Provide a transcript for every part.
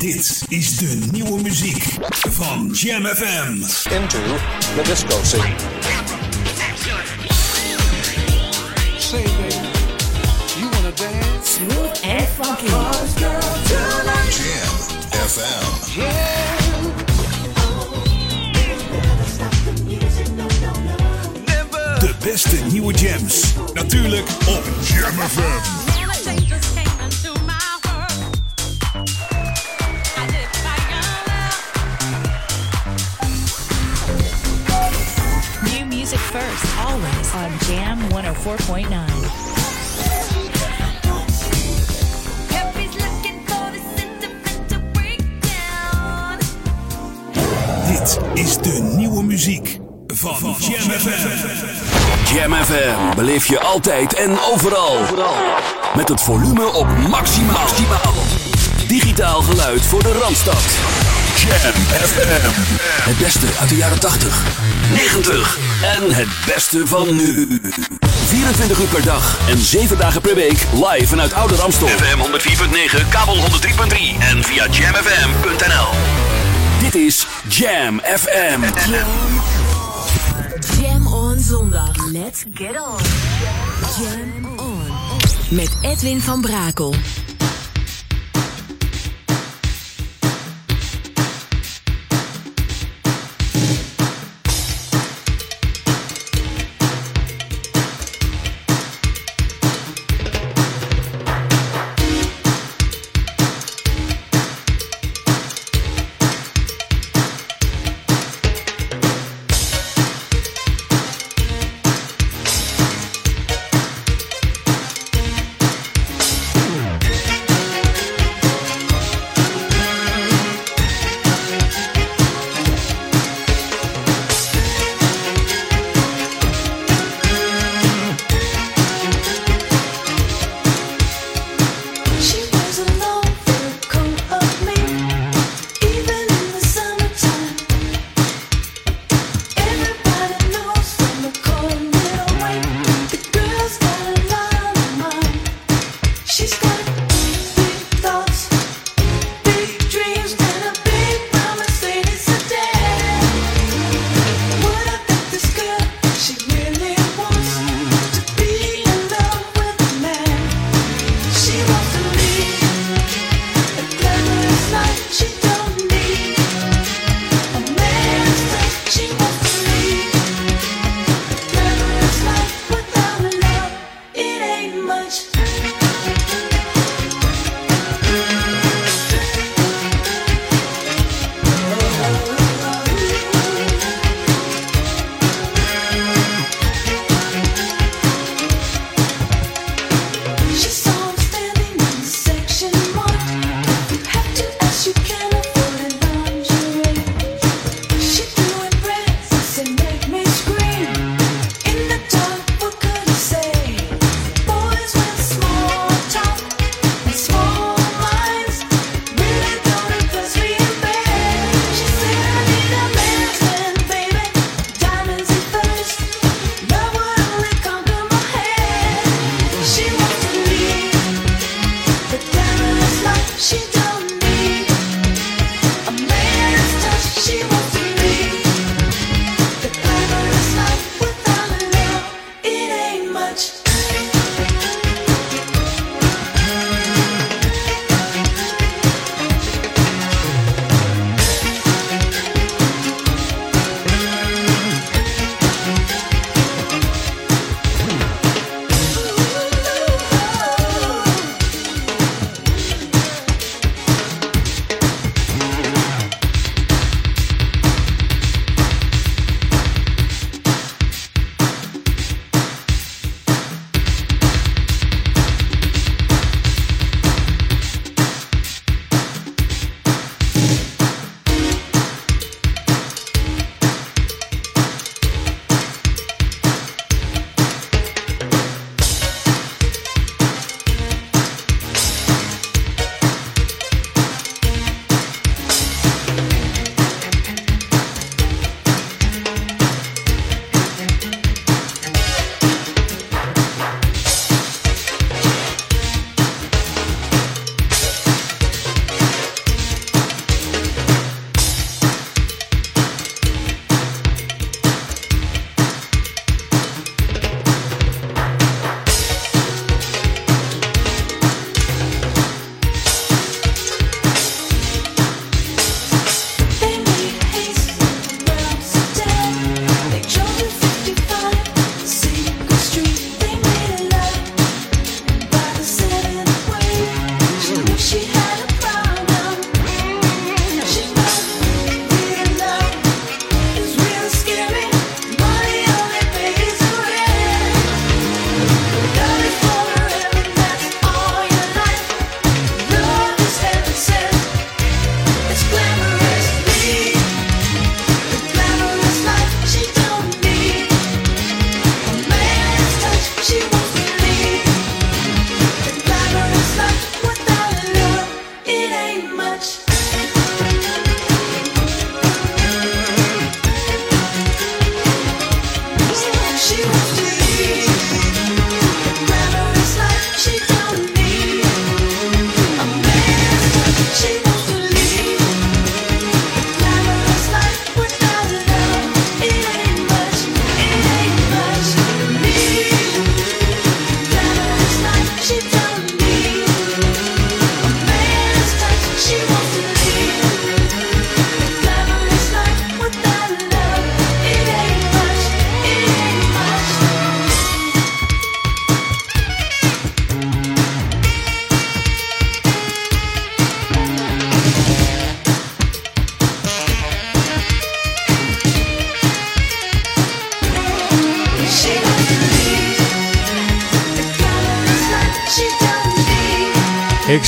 Dit is de nieuwe muziek van Jam FM. into the disco scene. Say, baby, you wanna dance? Smooth and funky. Jam FM. Yeah. De beste nieuwe jams. Natuurlijk op Jam FM. 104.9. Dit is de nieuwe muziek van, Jam FM. Jam FM beleef je altijd en overal. Met het volume op maximaal. Digitaal geluid voor de Randstad. Jam FM. Het beste uit de jaren 80, 90 en het beste van nu. 24 uur per dag en 7 dagen per week live vanuit Oude Ramstel. FM 104.9, kabel 103.3 en via jamfm.nl. Dit is Jam FM. Jam on zondag. Let's get on. Jam on. Met Edwin van Brakel.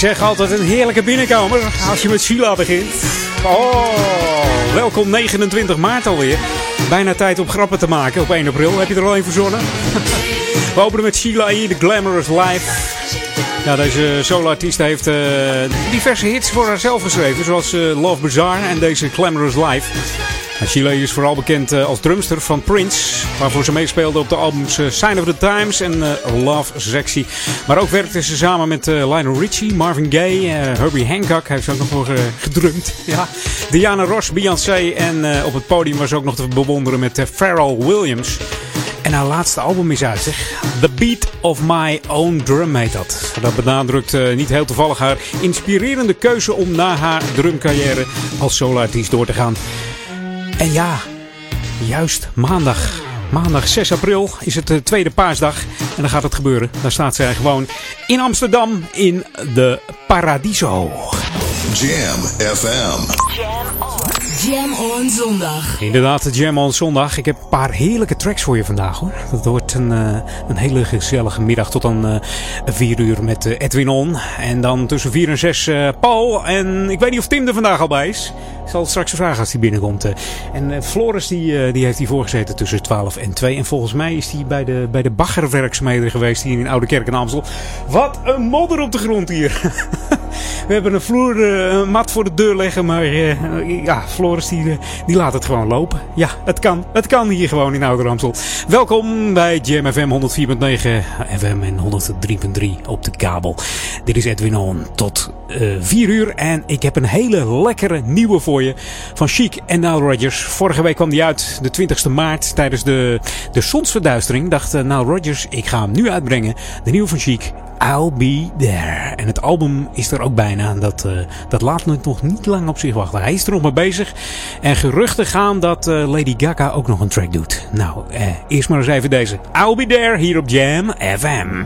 Zeg altijd een heerlijke binnenkomer als je met Sheila begint. Oh, welkom 29 maart alweer. Bijna tijd om grappen te maken op 1 april. Heb je er al een verzonnen? We openen met Sheila hier, de Glamorous Life. Ja, deze solo-artiest heeft uh, diverse hits voor haarzelf geschreven. Zoals uh, Love Bazaar en deze Glamorous Life. Sheila is vooral bekend uh, als drumster van Prince. Waarvoor ze meespeelde op de albums uh, Sign of the Times en uh, Love Sexy. Maar ook werkte ze samen met Lionel Richie, Marvin Gaye, Herbie Hancock. Hij heeft ook nog voor gedrumd. Ja. Diana Ross, Beyoncé. En op het podium was ook nog te bewonderen met Pharrell Williams. En haar laatste album is uit, zeg. The Beat of My Own Drum heet dat. Dat benadrukt niet heel toevallig haar inspirerende keuze om na haar drumcarrière als soloartiest door te gaan. En ja, juist maandag. Maandag 6 april is het de tweede paasdag. En dan gaat het gebeuren. Dan staat zij gewoon in Amsterdam in de Paradiso. Jam FM. Jam on. Jam on zondag. Inderdaad, de Jam on zondag. Ik heb een paar heerlijke tracks voor je vandaag hoor. Dat wordt een, uh, een hele gezellige middag tot dan uh, 4 uur met uh, Edwin On. En dan tussen 4 en 6 Paul. En ik weet niet of Tim er vandaag al bij is. Ik zal het straks vragen als hij binnenkomt. En Floris die, die heeft hier voorgezeten tussen 12 en 2. En volgens mij is hij bij de, bij de geweest hier in Oude Kerk in Amstel. Wat een modder op de grond hier. We hebben een vloer, mat voor de deur leggen. Maar ja, Floris die, die laat het gewoon lopen. Ja, het kan. Het kan hier gewoon in Oude Amstel. Welkom bij Jam FM 104.9 FM en 103.3 op de kabel. Dit is Edwin On tot uh, 4 uur. En ik heb een hele lekkere nieuwe voor je van Chic en Nile Rodgers. Vorige week kwam die uit, de 20ste maart, tijdens de, de zonsverduistering. Dacht uh, Nile Rodgers, ik ga hem nu uitbrengen. De nieuwe van Chic, I'll Be There. En het album is er ook bijna. Dat, uh, dat laat nog niet lang op zich wachten. Hij is er nog mee bezig. En geruchten gaan dat uh, Lady Gaga ook nog een track doet. Nou, uh, eerst maar eens even deze. I'll Be There hier op Jam FM.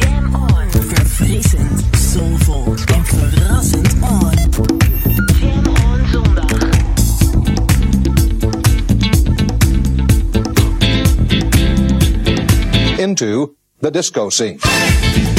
Jam on. Verfrissend, soulvol en verrassend on. Jam on zondag. Into the disco scene.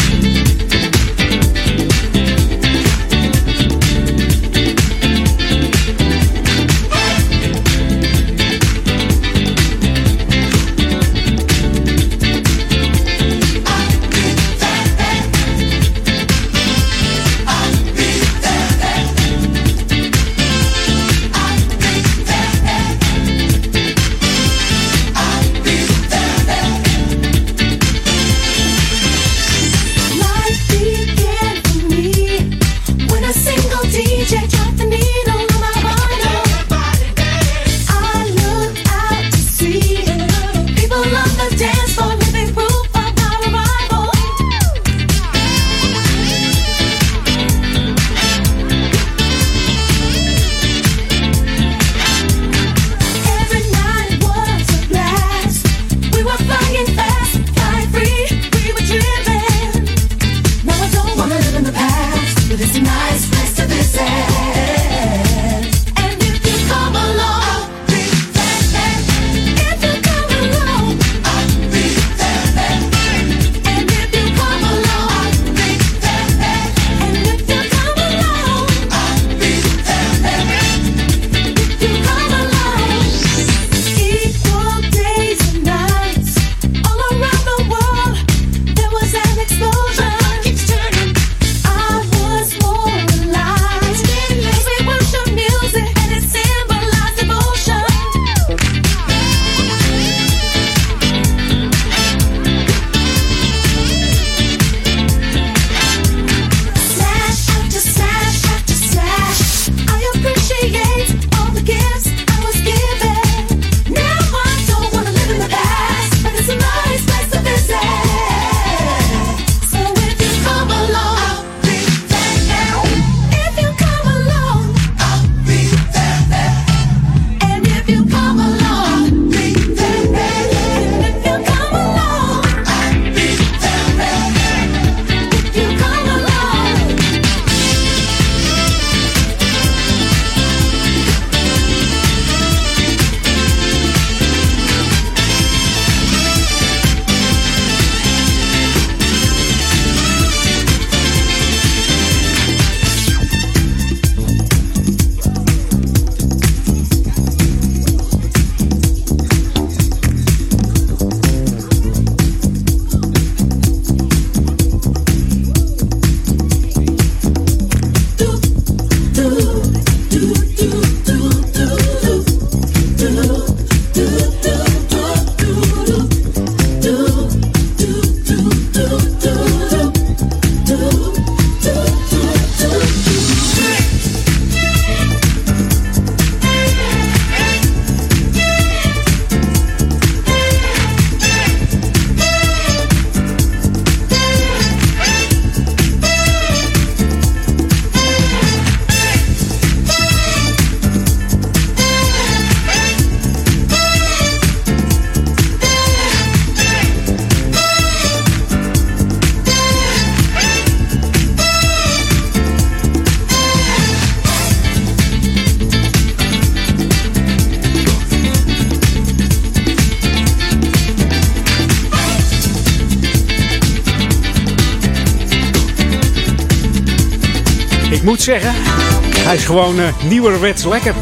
Gewoon eh nieuwerwets lekker.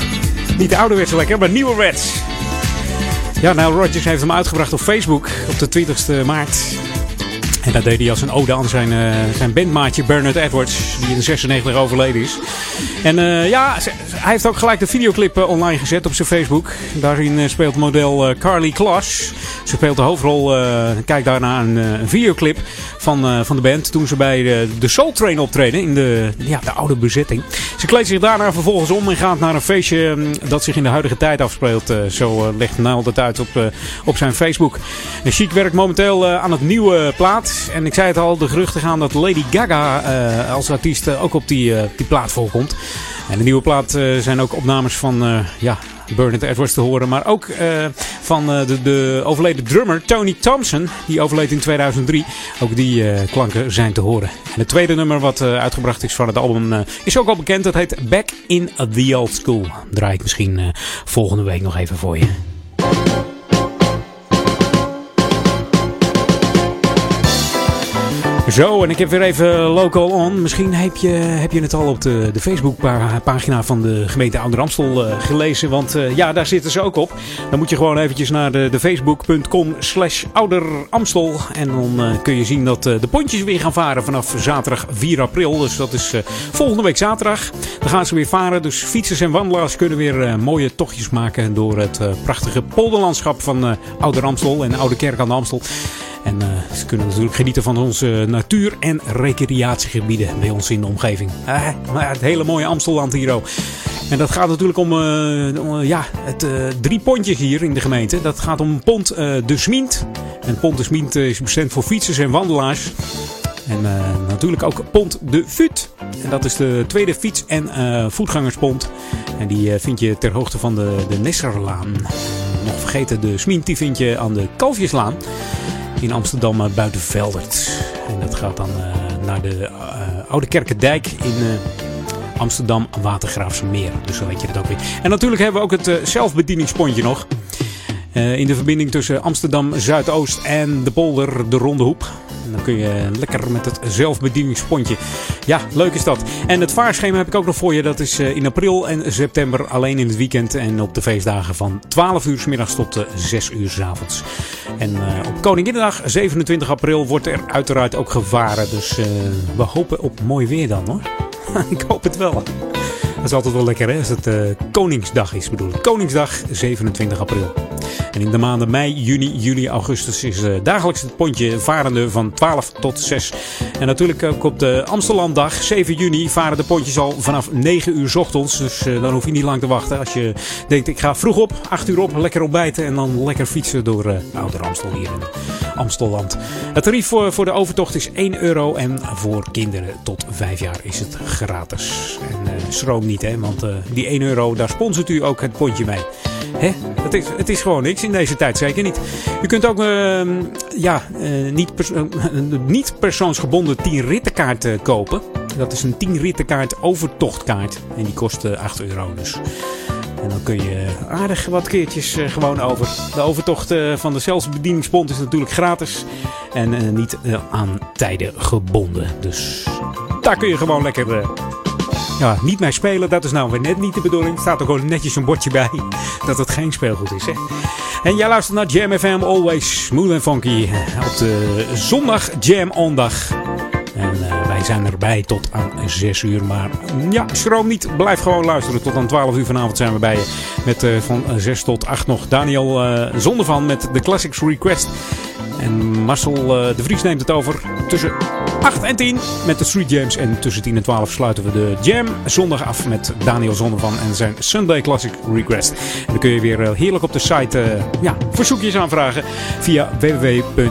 Niet ouderwets lekker, maar nieuwerwets. Ja, nou, Rogers heeft hem uitgebracht op Facebook op de 20 maart. En dat deed hij als een ode aan zijn, eh, zijn bandmaatje Bernard Edwards, die in 96 overleden is. En eh, ja, hij heeft ook gelijk de videoclip online gezet op zijn Facebook. Daarin speelt model Carly Kloss. Ze speelt de hoofdrol. kijk daarna een, een videoclip van, van de band toen ze bij de, de Soul Train optreden in de, ja, de oude bezetting. Ze kleedt zich daarna vervolgens om en gaat naar een feestje mm, dat zich in de huidige tijd afspeelt. Eh, zo eh, legt Nile dat uit op, eh, op zijn Facebook. En Chic werkt momenteel aan het nieuwe plaat. En ik zei het al, de geruchten gaan dat Lady Gaga als artiest ook op die, die plaat voorkomt. En de nieuwe plaat zijn ook opnames van ja, Bernard Edwards te horen. Maar ook van eh, de, de overleden drummer Tony Thompson. Die overleed in 2003. Ook die eh, klanken zijn te horen. En het tweede nummer wat eh, uitgebracht is van het album is ook al bekend. Dat heet Back in the Old School. Draai ik misschien volgende week nog even voor je. Zo, en ik heb weer even local on. Misschien heb je, heb je het al op de, de Facebookpagina van de gemeente Ouder Amstel eh, gelezen. Want eh, ja, daar zitten ze ook op. Dan moet je gewoon eventjes naar de, de facebook.com slash Ouder Amstel. En dan eh, kun je zien dat de pontjes weer gaan varen vanaf zaterdag 4 april. Dus dat is volgende week zaterdag. Dan gaan ze weer varen. Dus fietsers en wandelaars kunnen weer mooie tochtjes maken door het prachtige polderlandschap van Ouder Amstel en Oude Kerk aan de Amstel. En eh, ze kunnen natuurlijk genieten van onze natuur- en recreatiegebieden bij ons in de omgeving. Eh, maar het hele mooie Amstelland hier ook. En dat gaat natuurlijk om, eh, ja, het, eh, drie pontjes hier in de gemeente. Dat gaat om Pont de Smient. En Pont de Smient eh, is bestemd voor fietsers en wandelaars. En natuurlijk ook Pont de Fut. En dat is de tweede fiets- en voetgangerspont. En die vind je ter hoogte van de, de Nesserlaan. Nog vergeten, de Smient die vind je aan de Kalfjeslaan in Amsterdam eh, buiten Veldert. En dat gaat dan eh, naar de eh, Oude Kerkendijk in Amsterdam Watergraafsmeer. Dus zo weet je het ook weer. En natuurlijk hebben we ook het zelfbedieningspontje nog. In de verbinding tussen Amsterdam Zuidoost en de polder de Ronde Hoep. En dan kun je lekker met het zelfbedieningspontje. Ja, leuk is dat. En het vaarschema heb ik ook nog voor je. Dat is eh, in april en september alleen in het weekend. En op de feestdagen van 12 uur s middags tot eh, 6 uur s avonds. En eh, op Koninginnedag 27 april wordt er uiteraard ook gevaren. Dus eh, we hopen op mooi weer dan hoor. ik hoop het wel. Dat is altijd wel lekker hè, als het eh, Koningsdag is bedoel ik. Koningsdag 27 april. En in de maanden mei, juni, juli, augustus is eh, dagelijks het pontje varende van 12 tot 6. En natuurlijk ook op de Amsterdamdag 7 juni varen de pontjes al vanaf 9 uur ochtends. Dus eh, dan hoef je niet lang te wachten. Als je denkt ik ga vroeg op, 8 uur op, lekker ontbijten en dan lekker fietsen door eh Ouder Amstel hier in Amstelland. Het tarief voor, voor de overtocht is 1 euro en voor kinderen tot 5 jaar is het gratis. En schroom want eh, die 1 euro daar sponsort u ook het pontje mee. Hè? Het, is, het is gewoon niks in deze tijd, zeker niet. U kunt ook eh, ja, eh, niet, eh, niet persoonsgebonden 10 rittenkaart kopen. Dat is een 10 rittenkaart overtochtkaart. En die kost eh, 8 euro dus. En dan kun je aardig wat keertjes gewoon over. De overtocht van de zelfbedieningspont is natuurlijk gratis. En niet aan tijden gebonden. Dus daar kun je gewoon lekker ja, niet mee spelen. Dat is nou weer net niet de bedoeling. Staat er gewoon netjes een bordje bij dat het geen speelgoed is. Hè? En jij luistert naar Jam FM Always Smooth and Funky. eh, Op de zondag Jam On dag. En eh, zijn erbij tot aan 6 uur. Maar mm, ja, schroom niet. Blijf gewoon luisteren. Tot aan 12 uur vanavond zijn we bij je. Met eh, van 6 tot 8 nog Daniel eh Zondervan met de Classics Request. En Marcel eh, de Vries neemt het over tussen 8 en 10 met de Street Jams. En tussen 10 en 12 sluiten we de Jam zondag af met Daniel Zondervan en zijn Sunday Classic Request. En dan kun je weer eh, heerlijk op de site eh, ja, verzoekjes aanvragen via www.jamfm.nl.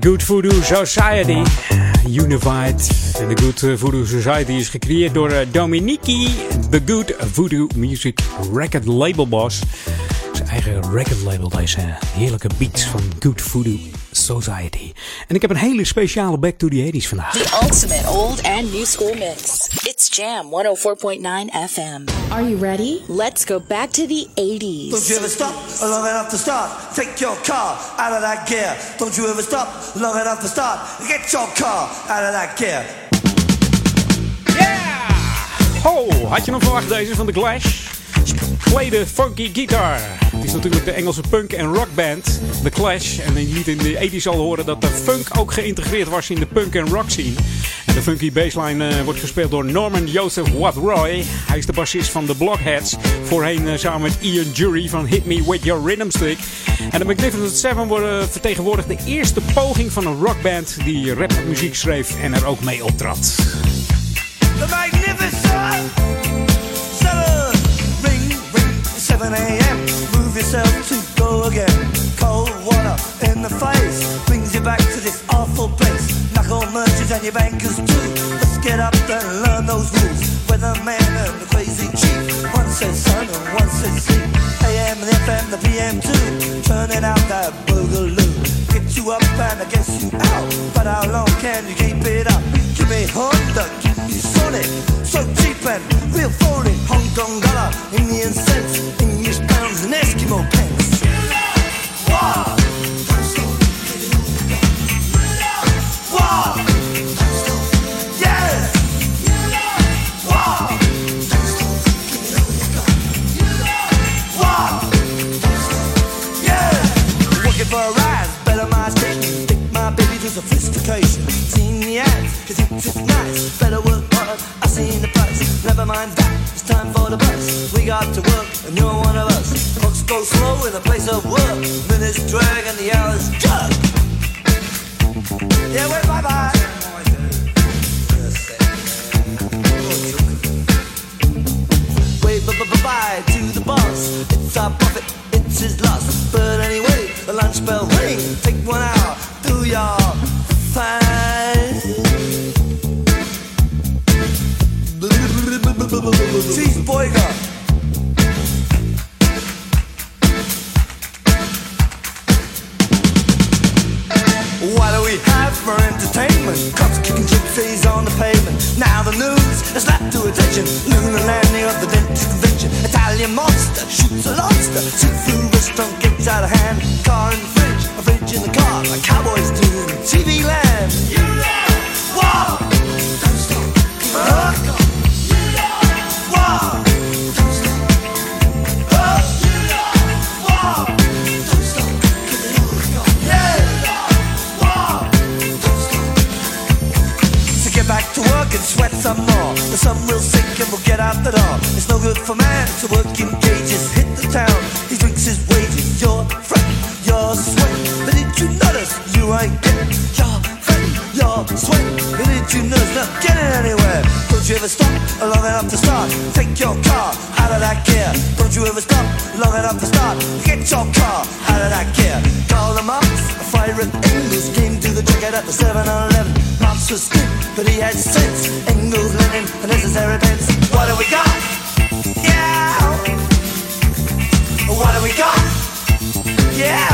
Good Voodoo Society. Unified. De Good Voodoo Society is gecreëerd door eh, Dominiki, The Good Voodoo Music Record Label Boss. Zijn eigen record label, deze heerlijke beats van Good Voodoo Society. En ik heb een hele speciale Back to the 80s vandaag. The ultimate old and new school mix. Jam 104.9 FM. Are you ready? Let's go back to the 80s. Don't you ever stop long enough to start? Take your car out of that gear. Don't you ever stop long enough to start? Get your car out of that gear. Oh, had je nog verwacht deze van The Clash? Play the funky guitar. Het is natuurlijk de Engelse punk- en rockband The Clash. En je liet in de 80s al horen dat de funk ook geïntegreerd was in de punk- en rock scene. De funky bassline eh, wordt gespeeld door Norman Joseph Watt-Roy. Hij is de bassist van The Blockheads. Voorheen eh, samen met Ian Jury van Hit Me With Your Rhythm Stick. En de Magnificent Seven worden vertegenwoordigd de eerste poging van een rockband die rapmuziek schreef en er ook mee optrad. The magnificent seven. Ring, ring, 7 a.m. Move yourself to go again. Cold water in the face brings you back to this awful place. And your bankers too. Let's get up and learn those rules. Weatherman and the crazy chief. One says sun and one says sea. AM and FM, the PM too. Turning out that boogaloo. Get you up and I guess you out. But how long can you keep it up? Give me Honda, give me Sonic. So cheap and real phony. Hong Kong dollar, Indian cents, English pounds and Eskimo got to work, and you're one of us. Clocks go slow in the place of work. Minutes drag and the hours jug. Yeah, wait, bye bye. Wave bye to the boss. It's our profit, it's his loss. But anyway, the lunch bell ring. Take one hour, do your fine. Cheeseburger. What attention. Lunar landing of the dentist convention. Italian monster shoots a lobster. Seafood restaurant gets out of hand. Car in the fridge, a fridge in the car. Like cowboys do in TV land. You know, whoa, don't stop, It's no good for man to work in cages. Hit the town, he drinks his wages. Your friend, your sweat. But did you notice you ain't getting your friend, your sweat? But did you notice not getting anywhere? Don't you ever stop long enough to start? Take your car out of that gear. Don't you ever stop long enough to start? Get your car out of that gear. Call the Marx, a fire at Engels came to the checkout at the 7-Eleven. Marx was stiff, but he had sense. Engels, Lenin, the necessary pence. What do we got? Yeah. What do we got? Yeah.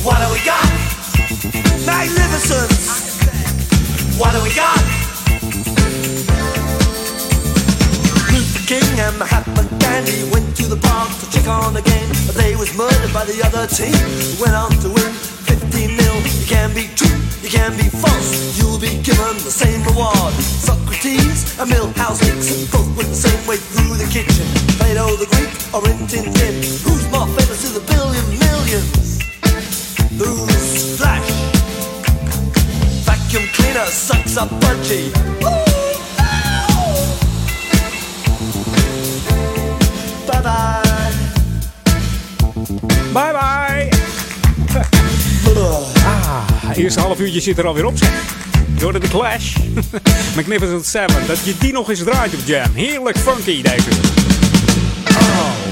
What do we got? Magnificence. What do we got? Luther King and Mahatma Gandhi went to the park to check on the game, but they was murdered by the other team. Went on to win 15 nil. You can be true, you can be false. You'll be given the same reward. Socrates and Milhouse Nixon both went the same way through the kitchen. Plato the Greek or Rin Tin Tin. Who's more famous to the billion millions? Who's Flash? Vacuum cleaner sucks up budgie. Bye bye. Bye bye! Eerste half uurtje zit er alweer op, zeg. Door de Clash. Magnificent Seven. Dat je die nog eens draait op Jam. Heerlijk funky, deze.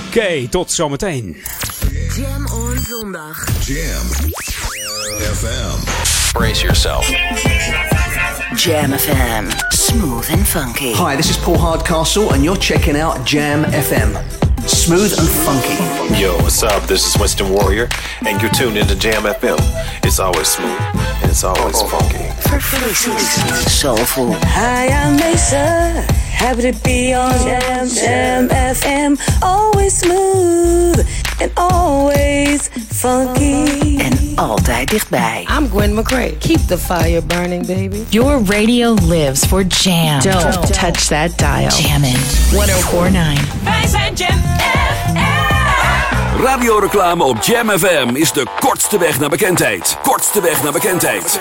Oké, tot zometeen. Jam on zondag. Jam. FM. Brace yourself. Jam FM. Smooth and funky. Hi, this is Paul Hardcastle, and you're checking out Jam FM. Smooth and funky. Yo, what's up? This is Winston Warrior, and you're tuned into Jam FM. It's always smooth, and it's always funky. Soulful. Hi, I'm Mesa. Happy to be on Jam Jam FM. Always smooth and always funky. En altijd dichtbij. I'm Gwen McCrae. Keep the fire burning, baby. Your radio lives for jam. Don't touch that dial. Jammin' 1049. Wij zijn Jam Radioreclame op Jam FM is de kortste weg naar bekendheid. Kortste weg naar bekendheid.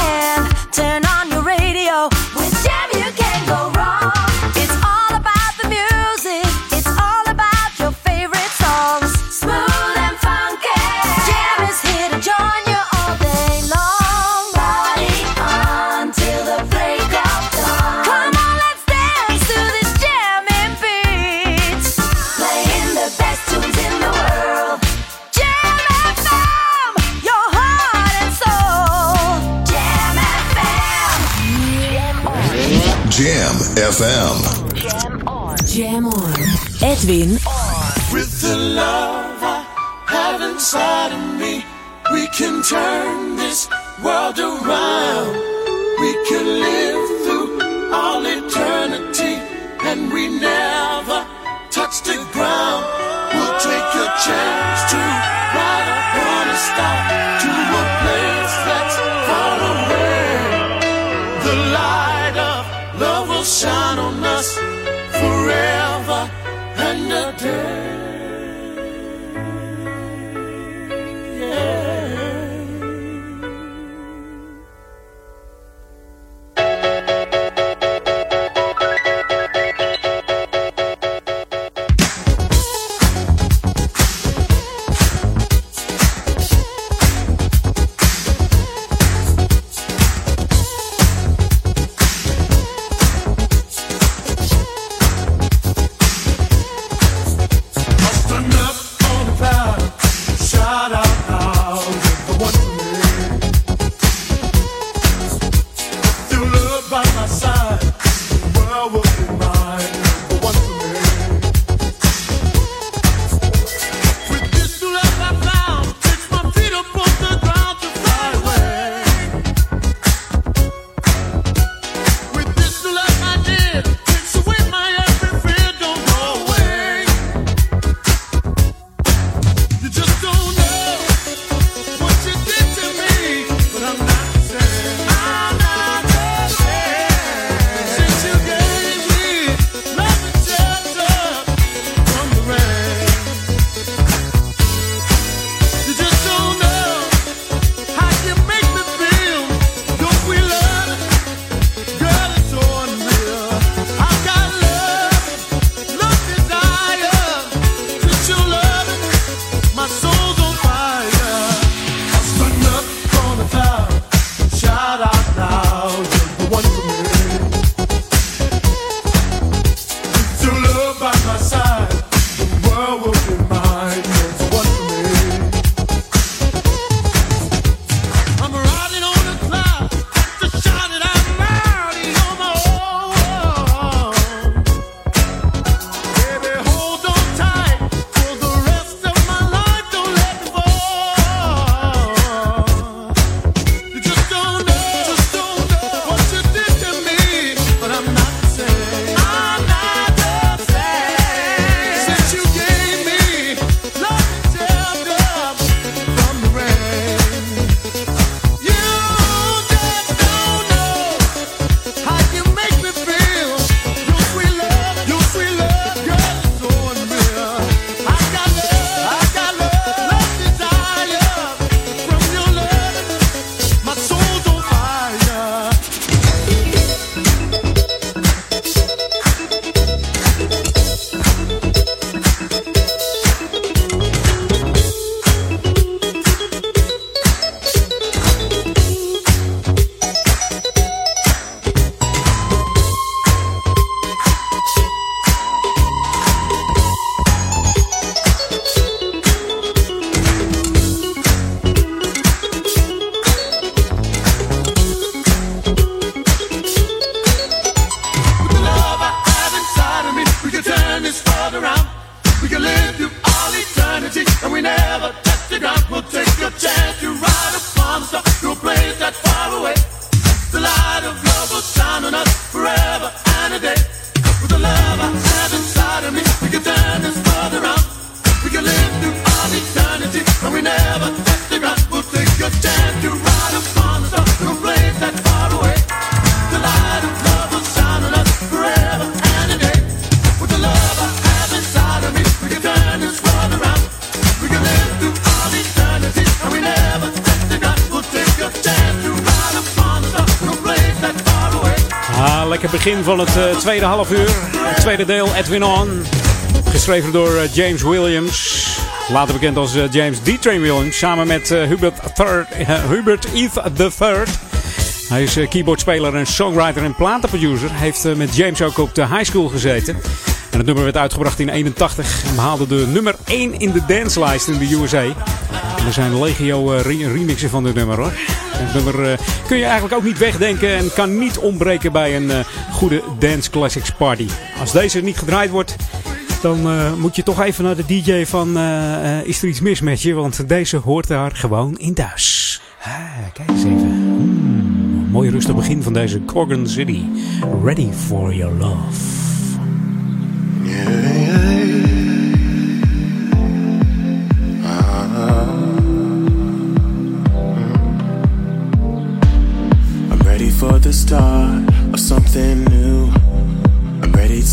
Edwin van het eh, tweede half uur. Het tweede deel, Edwin On. Geschreven door eh, James Williams. Later bekend als eh, James D. Train Williams. Samen met Hubert, Third, Hubert Eve III. Hij is keyboardspeler en songwriter en platenproducer. Heeft met James ook op de high school gezeten. En het nummer werd uitgebracht in 81 en behaalde de nummer 1 in de danslijst in de USA. En er zijn legio re- remixen van dit nummer hoor. Het nummer kun je eigenlijk ook niet wegdenken en kan niet ontbreken bij een goede Dance Classics Party. Als deze niet gedraaid wordt, dan eh, moet je toch even naar de DJ van eh, eh, Is er iets mis met je? Want deze hoort daar gewoon in thuis. Kijk eens even. Hmm, mooi rustig begin van deze Corgan City. Ready for your love.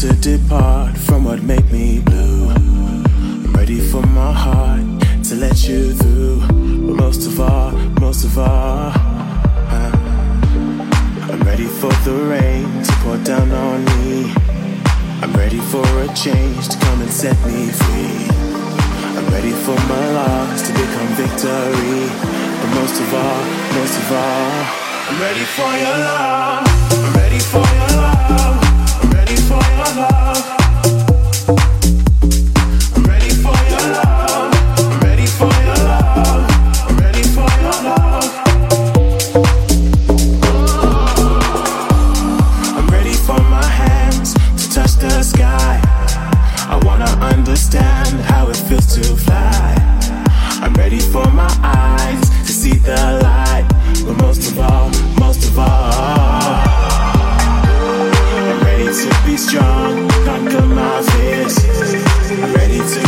To depart from what made me blue. I'm ready for my heart to let you through. But most of all, most of all, I'm ready for the rain to pour down on me. I'm ready for a change to come and set me free. I'm ready for my loss to become victory. But most of all, most of all, I'm ready for your love. I'm ready for your love. For your love. compromises. I'm ready to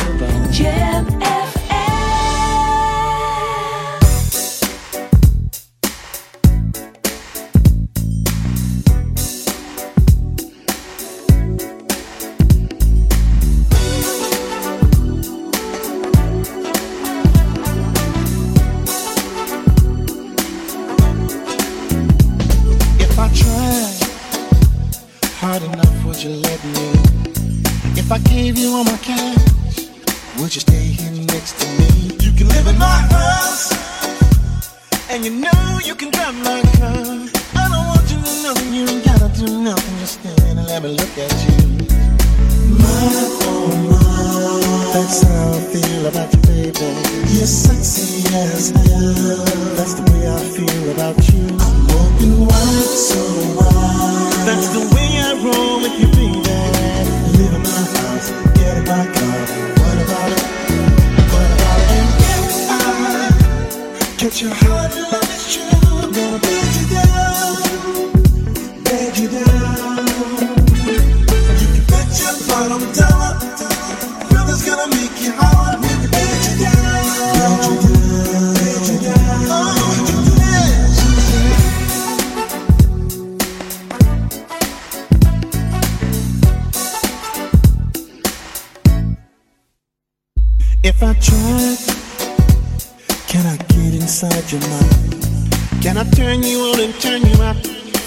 inside your mind? Can I turn you on and turn you out?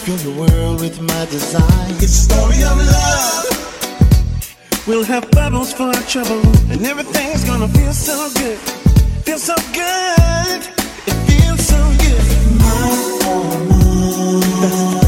Fill your world with my design. It's a story of love. We'll have bubbles for our trouble, and everything's gonna feel so good. Feel so good. It feels so good. My, oh, my.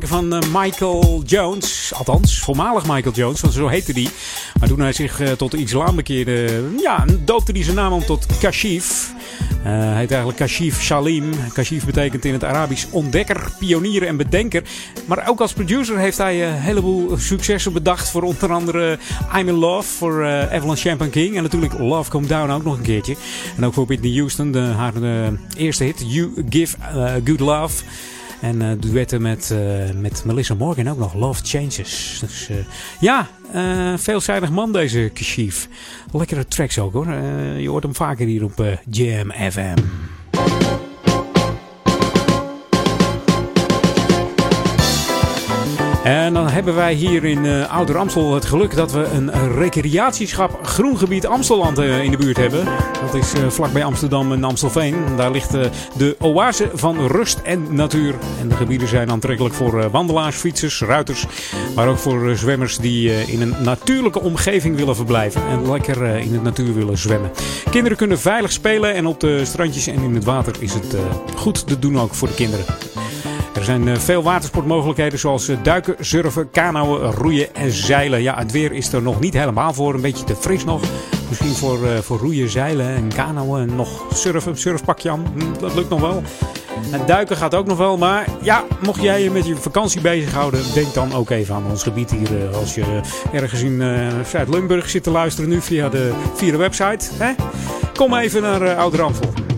Van eh, Michael Jones. Althans, voormalig Michael Jones, want zo heette die. Maar toen hij zich eh, tot de islam bekeerde, ja, doopte hij zijn naam om tot Kashif. Eh, hij heet eigenlijk Kashif Shalim. Kashif betekent in het Arabisch ontdekker, pionier en bedenker. Maar ook als producer heeft hij een heleboel successen bedacht. Voor onder andere I'm in Love voor Evelyn Champagne King. En natuurlijk Love Come Down ook nog een keertje. En ook voor Whitney Houston, de, haar eerste hit You Give eh, Good Love. En eh, duetten met, eh, met Melissa Morgan ook nog. Love Changes. Dus eh, ja, veelzijdig man deze Kashif. Lekkere tracks ook hoor. Je hoort hem vaker hier op Jam FM. En dan hebben wij hier in eh Ouder Amstel het geluk dat we een recreatieschap Groengebied Amstelland eh, in de buurt hebben. Dat is eh, vlakbij Amsterdam en Amstelveen. Daar ligt de oase van rust en natuur. En de gebieden zijn aantrekkelijk voor wandelaars, fietsers, ruiters. Maar ook voor zwemmers die in een natuurlijke omgeving willen verblijven. En lekker in de natuur willen zwemmen. Kinderen kunnen veilig spelen en op de strandjes en in het water is het goed te doen ook voor de kinderen. Er zijn eh, veel watersportmogelijkheden zoals eh, duiken, surfen, kanoën, roeien en zeilen. Ja, het weer is er nog niet helemaal voor. Een beetje te fris nog. Misschien voor, eh, voor roeien, zeilen en kanoën en nog surfen. Surfpakje aan, Hm, dat lukt nog wel. En duiken gaat ook nog wel, maar ja, mocht jij je met je vakantie bezighouden, denk dan ook even aan ons gebied hier. Als je ergens in Zuid-Limburg zit te luisteren nu via de, via de website, hè? kom even naar Oud-Ramsel.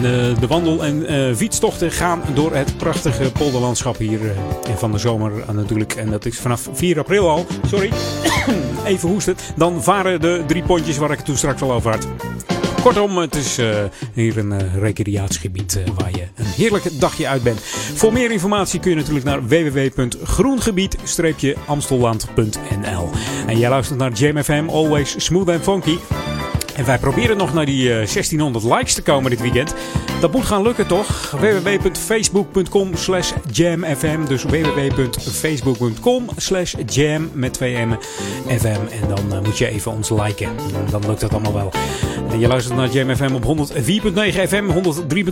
De, de wandel- en eh, fietstochten gaan door het prachtige polderlandschap hier eh, van de zomer eh, natuurlijk. En dat is vanaf 4 april al. Sorry, even hoesten. Dan varen de drie pontjes waar ik het toen straks al over had. Kortom, het is eh, hier een eh, recreatiegebied eh, waar je een heerlijk dagje uit bent. Voor meer informatie kun je natuurlijk naar www.groengebied-amstelland.nl En jij luistert naar JMFM, always smooth and funky. En wij proberen nog naar die eh, 1600 likes te komen dit weekend. Dat moet gaan lukken toch? www.facebook.com slash jamfm. Dus www.facebook.com slash jam met twee m'en fm. En dan eh, moet je even ons liken. Dan, lukt dat allemaal wel. Je luistert naar Jam FM op 104.9 FM,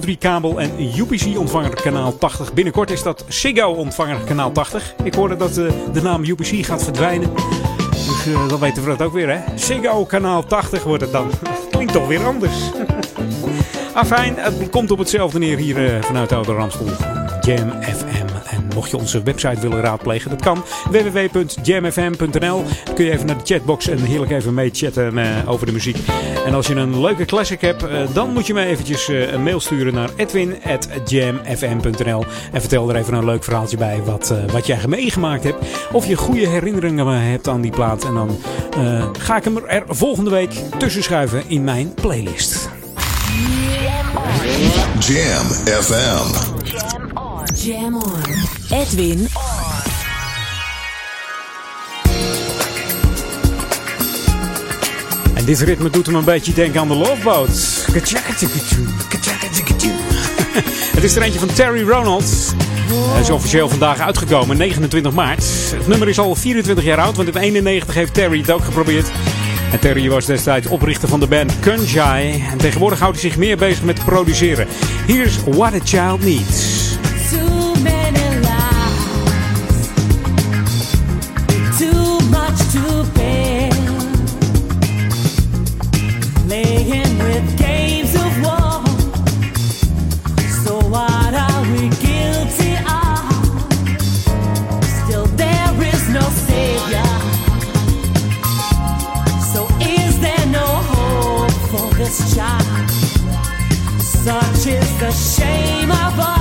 103.3 kabel en UPC ontvanger kanaal 80. Binnenkort is dat Ziggo ontvanger kanaal 80. Ik hoorde dat eh, de naam UPC gaat verdwijnen. Eh, dan weten we dat ook weer, hè? Ziggo kanaal 80 wordt het dan. Klinkt toch weer anders. Afijn, het komt op hetzelfde neer hier eh, vanuit Oude Ramstel. Jam FM. Mocht je onze website willen raadplegen, dat kan. www.jamfm.nl Kun je even naar de chatbox en heerlijk even mee chatten eh, over de muziek. En als je een leuke classic hebt, eh, dan moet je me eventjes eh, een mail sturen naar edwin.jamfm.nl En vertel er even een leuk verhaaltje bij wat, wat jij meegemaakt hebt. Of je goede herinneringen hebt aan die plaat. En dan ga ik hem er volgende week tussen schuiven in mijn playlist. Jam FM. Jam on. Edwin En dit ritme doet hem een beetje denken aan de Love Boat. Het is er eentje van Terry Ronald. Hij is officieel vandaag uitgekomen, 29 maart. Het nummer is al 24 jaar oud, want in 91 heeft Terry het ook geprobeerd. En Terry was destijds oprichter van de band Kunjai. En tegenwoordig houdt hij zich meer bezig met produceren. Hier is What a Child Needs. Such is the shame of us.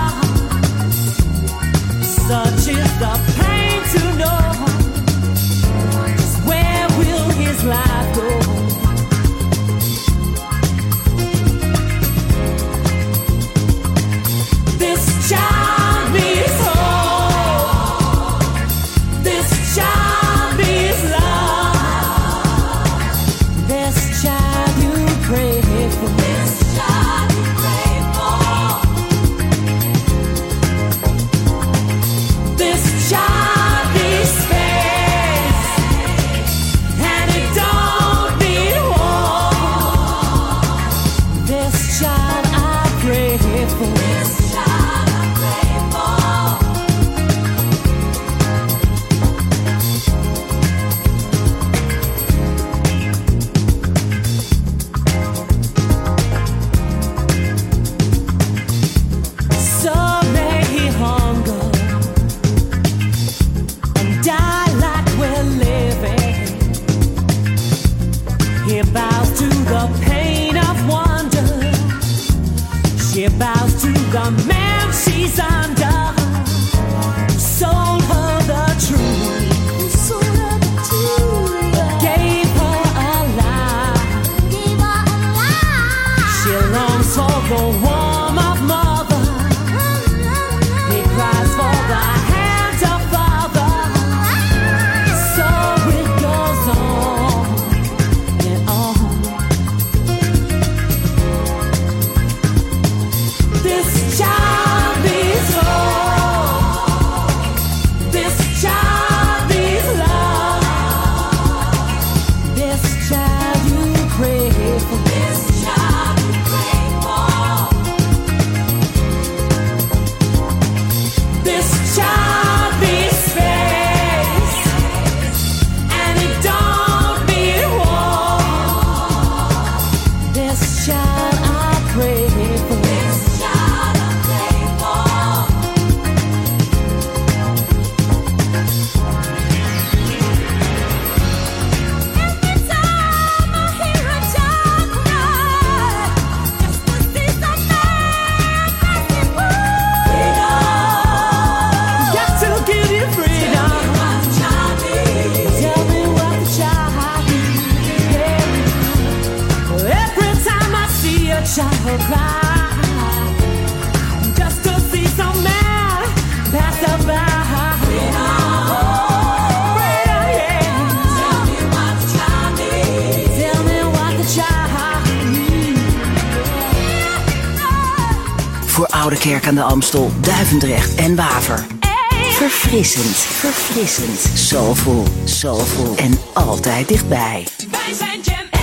Aan de Amstel, Duivendrecht en Waver. Verfrissend, verfrissend, soulful, soulful en altijd dichtbij. Wij zijn Jam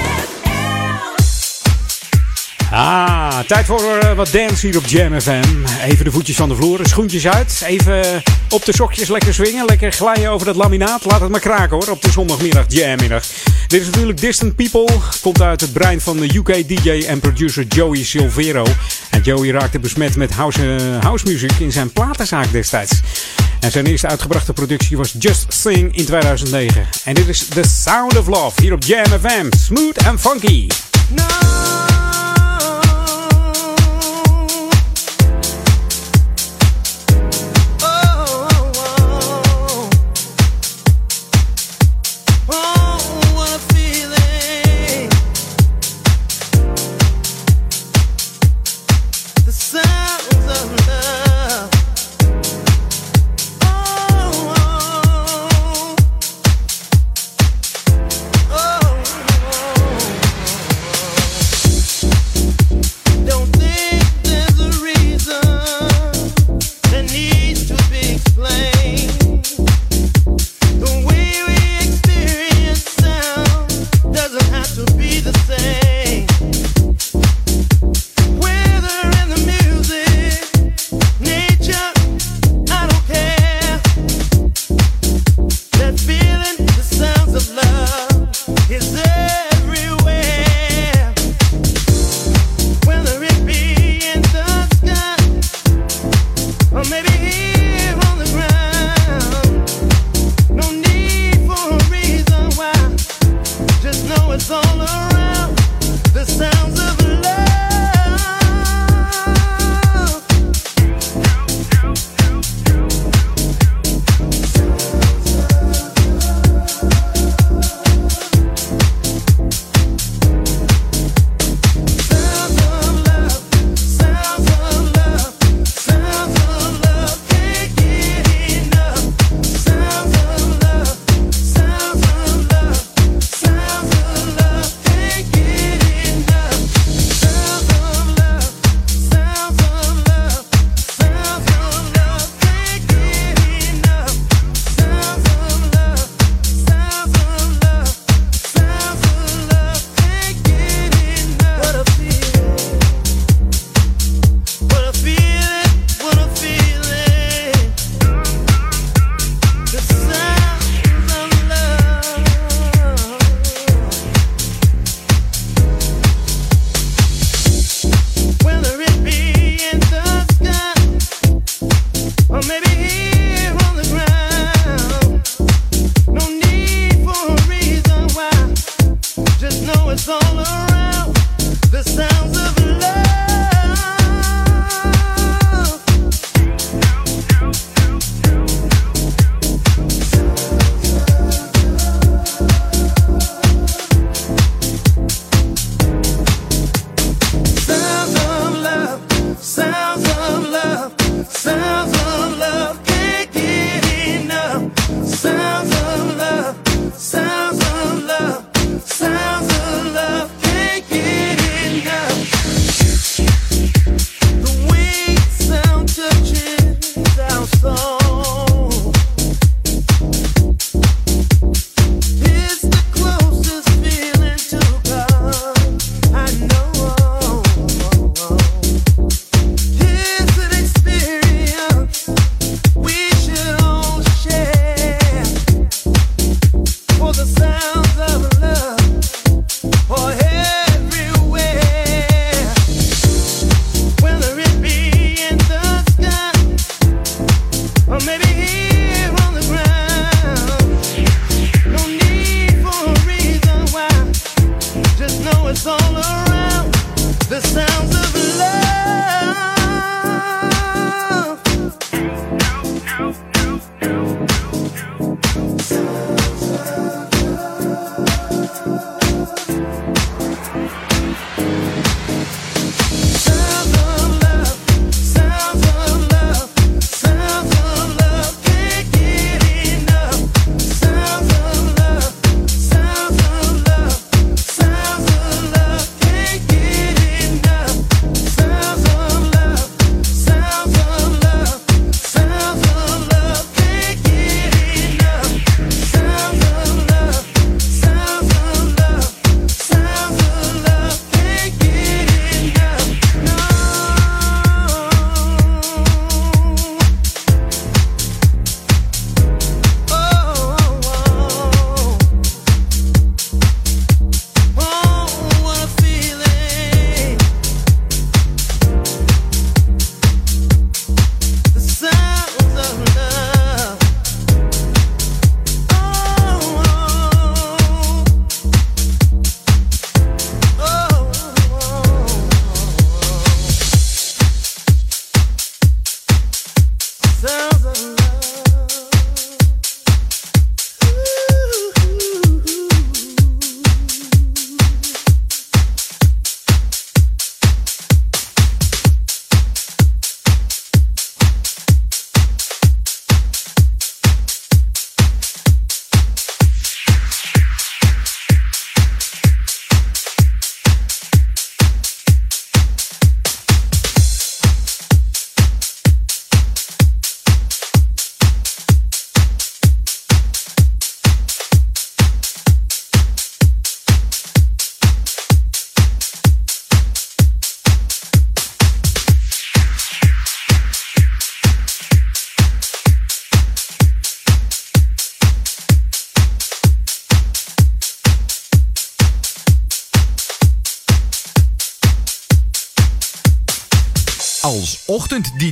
Ah, tijd voor eh, wat dance hier op Jam FM. Even de voetjes van de vloer, schoentjes uit. Even op de sokjes lekker swingen. Lekker glijden over dat laminaat. Laat het maar kraken hoor, op de zondagmiddag, Jammiddag. Dit is natuurlijk Distant People. Komt uit het brein van de UK DJ en producer Joey Silvero. En Joey raakte besmet met house, house music in zijn platenzaak destijds. En zijn eerste uitgebrachte productie was Just Sing in 2009. En dit is The Sound of Love hier op Jam FM. Smooth and funky. Oh,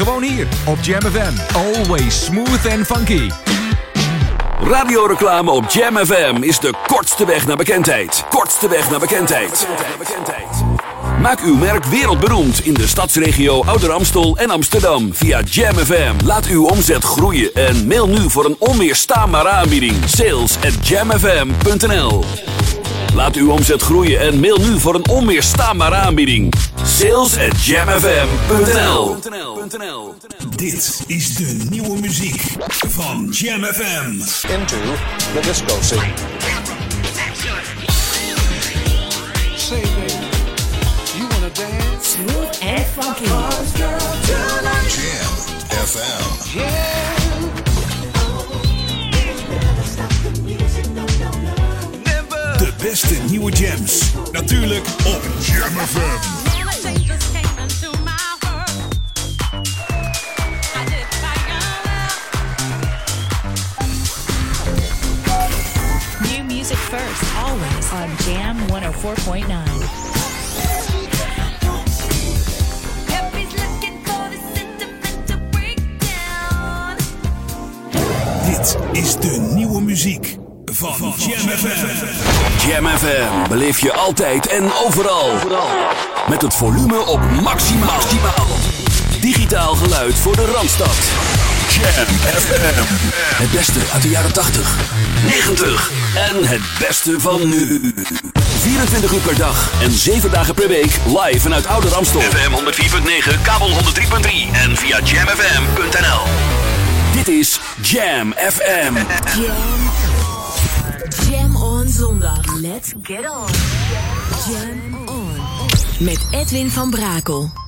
Gewoon hier op Jam FM. Always smooth and funky. Radioreclame op Jam FM is de kortste weg naar bekendheid. Kortste weg naar bekendheid. Maak uw merk wereldberoemd in de stadsregio Ouder Amstel en Amsterdam via Jam FM. Laat uw omzet groeien en mail nu voor een onweerstaanbare aanbieding. Sales at jamfm.nl Laat uw omzet groeien en mail nu voor een onweerstaanbare aanbieding. Sales at jamfm.nl Dit is de nieuwe muziek van Jam FM. Into the disco scene. Say, baby, you wanna dance? Smooth and funky. Jam FM. Yeah. De beste nieuwe jams. Natuurlijk op Jam FM. First, always on Jam 104.9. Dit is de nieuwe muziek van Jam FM. Jam FM beleef je altijd en overal. Met het volume op maximaal. Digitaal geluid voor de Randstad. Jam FM. Het beste uit de jaren 80, 90 en het beste van nu. 24 uur per dag en 7 dagen per week live vanuit Oude Ramstel. FM 104.9, kabel 103.3 en via jamfm.nl. Dit is Jam FM. Jam. Jam on zondag. Let's get on. Jam on. Met Edwin van Brakel.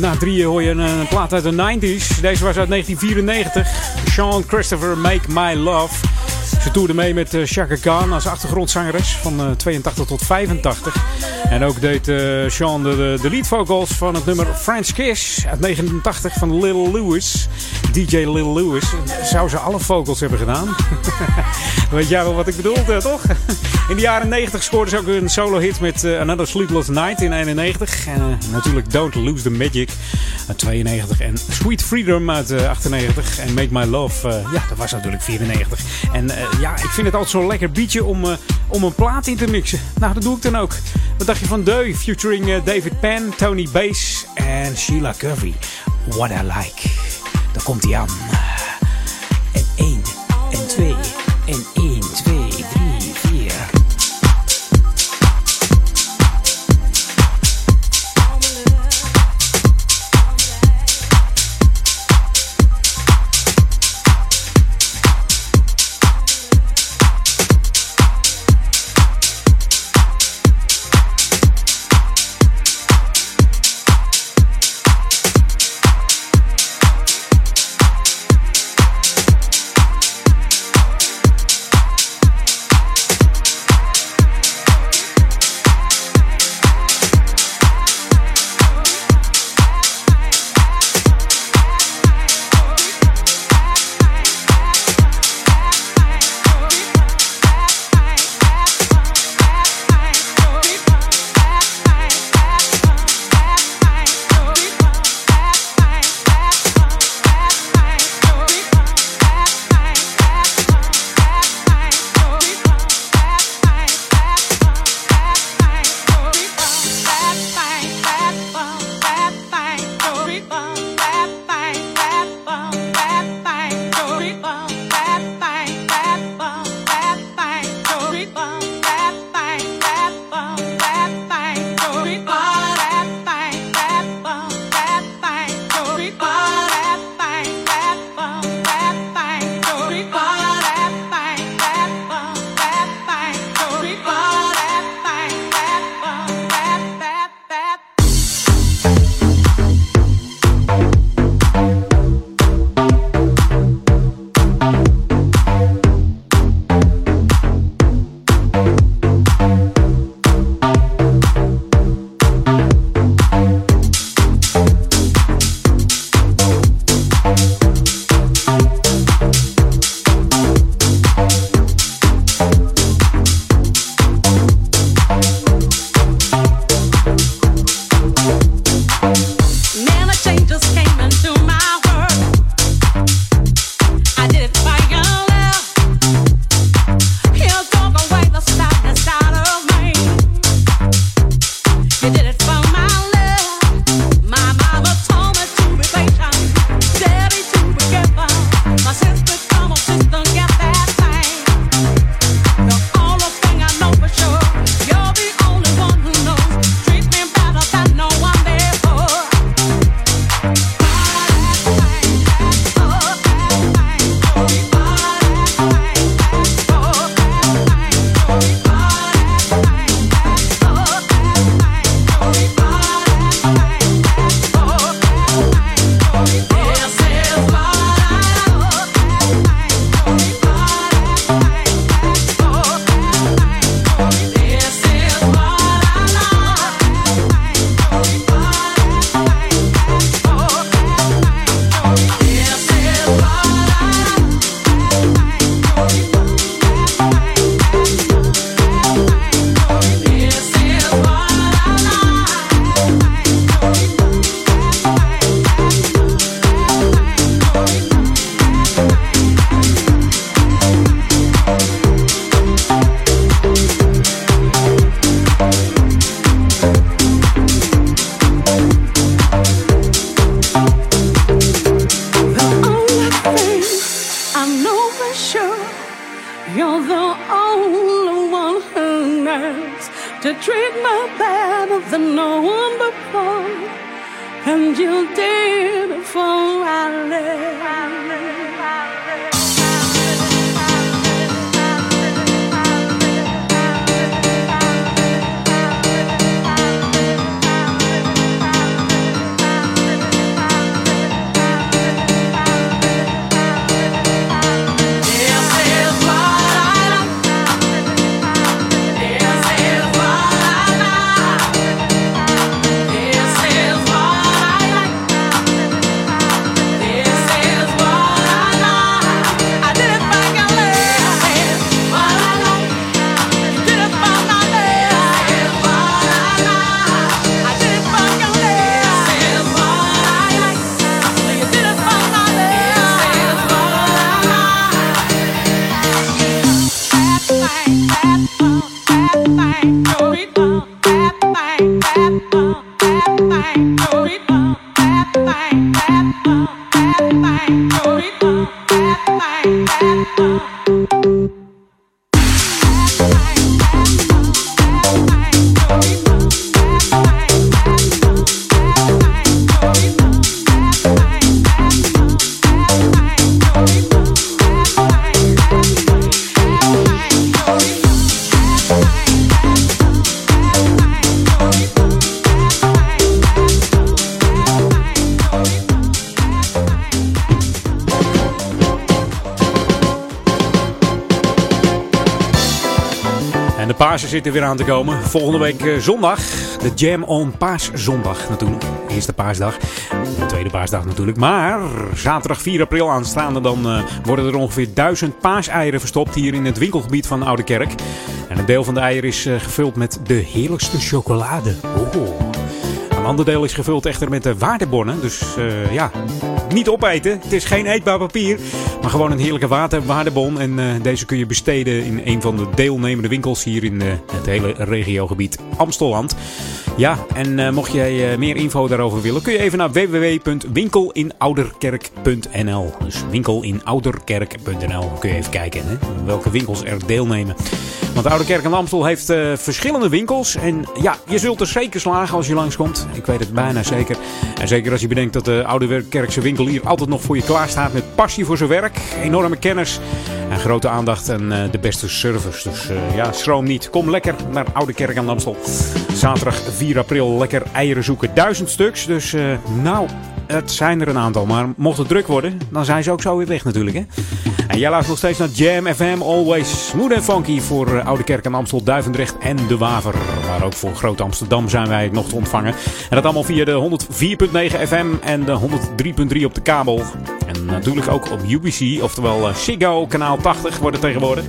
Na drieën hoor je een, een plaat uit de 90s. Deze was uit 1994. Sean Christopher, Make My Love. Ze toerde mee met eh, Chaka Khan als achtergrondzangeres van eh, 82 tot 85. En ook deed eh, Sean de, de, de lead vocals van het nummer French Kiss uit 89 van Lil Lewis. DJ Lil Lewis. Zou ze alle vocals hebben gedaan? Weet jij wel wat ik bedoel, eh, toch? In de jaren 90 scoorde ze ook een solo hit met eh, Another Sleepless Night in 91. En eh, natuurlijk Don't Lose the Magic uit 92. En Sweet Freedom uit eh, 98. En Make My Love, ja, dat was natuurlijk 94. En ja, ik vind het altijd zo'n lekker beatje om, om een plaat in te mixen. Nou, dat doe ik dan ook. Wat dacht je van Deu? Featuring David Penn, Tony Bass en Sheila Covey. What I Like. Daar komt hij aan. En 1, en 2, Pasen zitten weer aan te komen. Volgende week eh, zondag. De Jam on Paaszondag natuurlijk. Eerste paasdag. De tweede paasdag natuurlijk. Maar zaterdag 4 april aanstaande dan eh, worden er ongeveer duizend paaseieren verstopt hier in het winkelgebied van Oude Kerk. En een deel van de eieren is eh, gevuld met de heerlijkste chocolade. Een ander deel is gevuld echter met de waardebonnen. Dus ja, niet opeten. Het is geen eetbaar papier. Maar gewoon een heerlijke water, waardebon. En eh, deze kun je besteden in een van de deelnemende winkels hier in eh, het hele regiogebied Amstelland. Ja, en eh, mocht jij eh, meer info daarover willen, kun je even naar www.winkelinouderkerk.nl. Dus winkelinouderkerk.nl kun je even kijken hè, welke winkels er deelnemen. Want de Oude Amstel heeft eh, verschillende winkels. En ja, je zult er zeker slagen als je langskomt. Ik weet het bijna zeker. En zeker als je bedenkt dat de Oude Kerkse winkel hier altijd nog voor je klaar staat met passie voor zijn werk. Enorme kennis en grote aandacht en eh, de beste service. Dus eh, ja, schroom niet. Kom lekker naar Oude Kerk en Amstel. Zaterdag 4 april lekker eieren zoeken. Duizend stuks. Dus eh, nou, het zijn er een aantal. Maar mocht het druk worden, dan zijn ze ook zo weer weg natuurlijk. Hè? En jij luistert nog steeds naar Jam FM. Always smooth en funky voor eh, Oude Kerk en Amstel, Duivendrecht en De Waver. Maar ook voor Groot Amsterdam zijn wij nog te ontvangen. En dat allemaal via de 104.9 FM en de 103.3 op de kabel. En natuurlijk ook op UBC, oftewel eh, Ziggo, kanaal 80 wordt het tegenwoordig.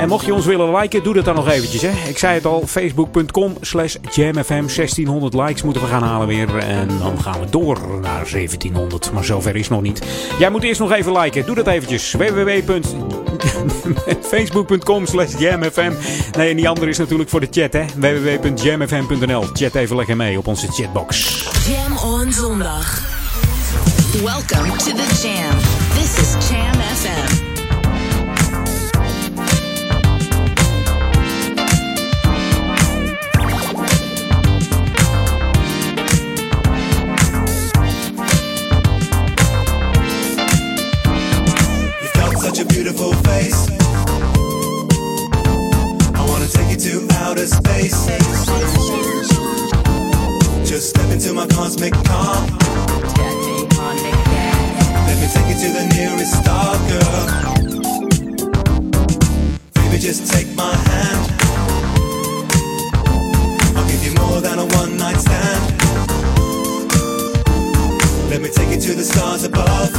En mocht je ons willen liken, doe dat dan nog eventjes. Hè. Ik zei het al, facebook.com slash jamfm. 1600 likes moeten we gaan halen weer. En dan gaan we door naar 1700. Maar zover is nog niet. Jij moet eerst nog even liken. Doe dat eventjes. www.facebook.com slash jamfm. Nee, en die andere is natuurlijk voor de chat. hè. www.jamfm.nl Chat even lekker mee op onze chatbox. Jam on zondag. Welcome to the Jam. This is outer space. Just step into my cosmic car. Let me take you to the nearest star, girl. Baby, just take my hand. I'll give you more than a one night stand. Let me take you to the stars above.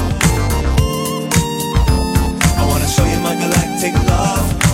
I wanna show you my galactic love.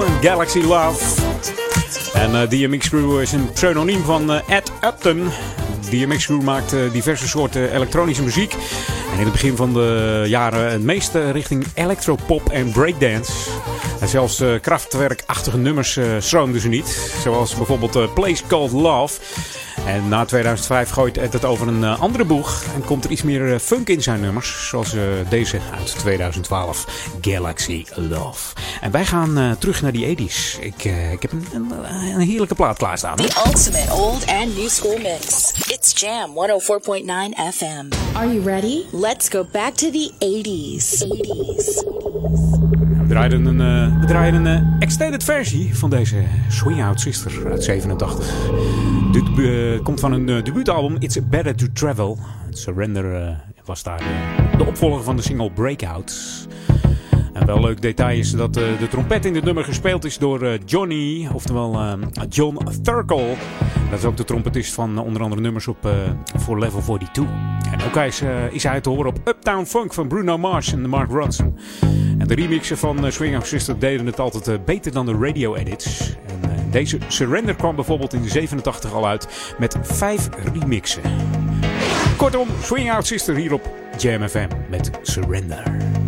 En Galaxy Love. En eh, DMX Crew is een pseudoniem van eh, Ed Upton. DMX Crew maakt eh, diverse soorten elektronische muziek. En in het begin van de jaren het meeste richting electropop en breakdance. En zelfs krachtwerkachtige nummers stroomden ze niet. Zoals bijvoorbeeld Place Called Love. En na 2005 gooit Ed het over een eh, andere boeg. En komt er iets meer eh, funk in zijn nummers. Zoals eh, deze uit 2012. Galaxy Love. En wij gaan eh, terug naar die 80s. Ik, eh, ik heb een, een, een heerlijke plaat klaarstaan. The ultimate old and new school mix. It's Jam 104.9 FM. Are you ready? Let's go back to the 80s. 80s. Een, eh, we draaien een eh, extended versie van deze Swing Out Sister uit 87. Dit eh, komt van een eh, debuutalbum It's Better to Travel. Surrender was daar de opvolger van de single Breakout. En wel leuk detail is dat eh, de trompet in dit nummer gespeeld is door eh, Johnny, oftewel eh, John Thurkel. Dat is ook de trompetist van onder andere nummers op voor Level 42. En ook is, is hij te horen op Uptown Funk van Bruno Mars en Mark Ronson. En de remixen van Swing Out Sister deden het altijd beter dan de radio edits. En deze Surrender kwam bijvoorbeeld in de 87 al uit met vijf remixen. Kortom, Swing Out Sister hier op Jam FM met Surrender.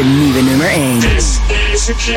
Is de nieuwe nummer 1. Sitting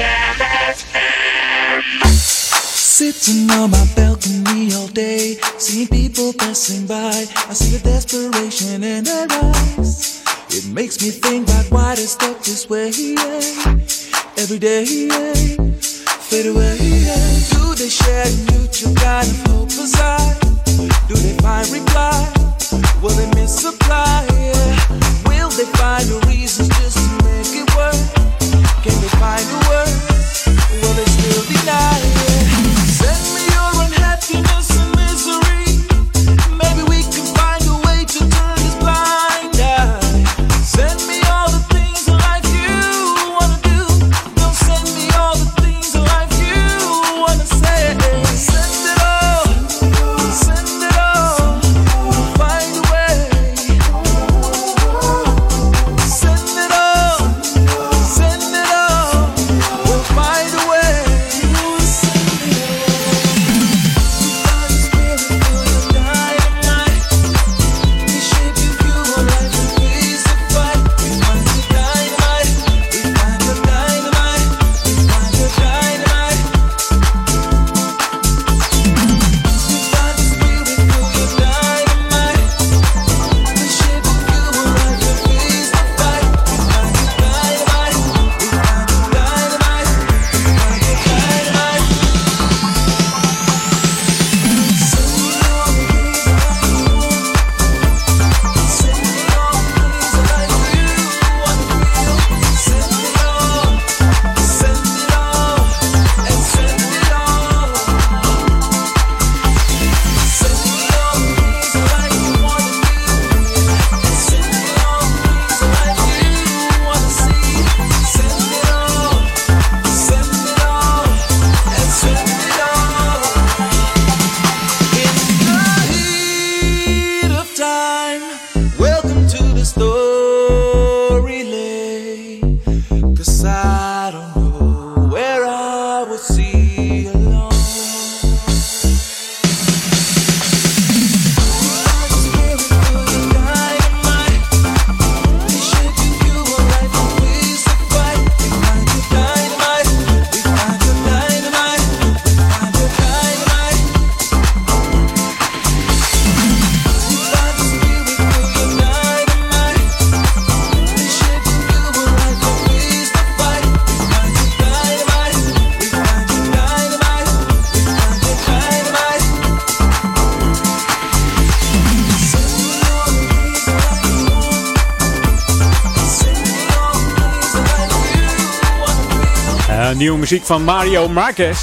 muziek van Mario Marquez.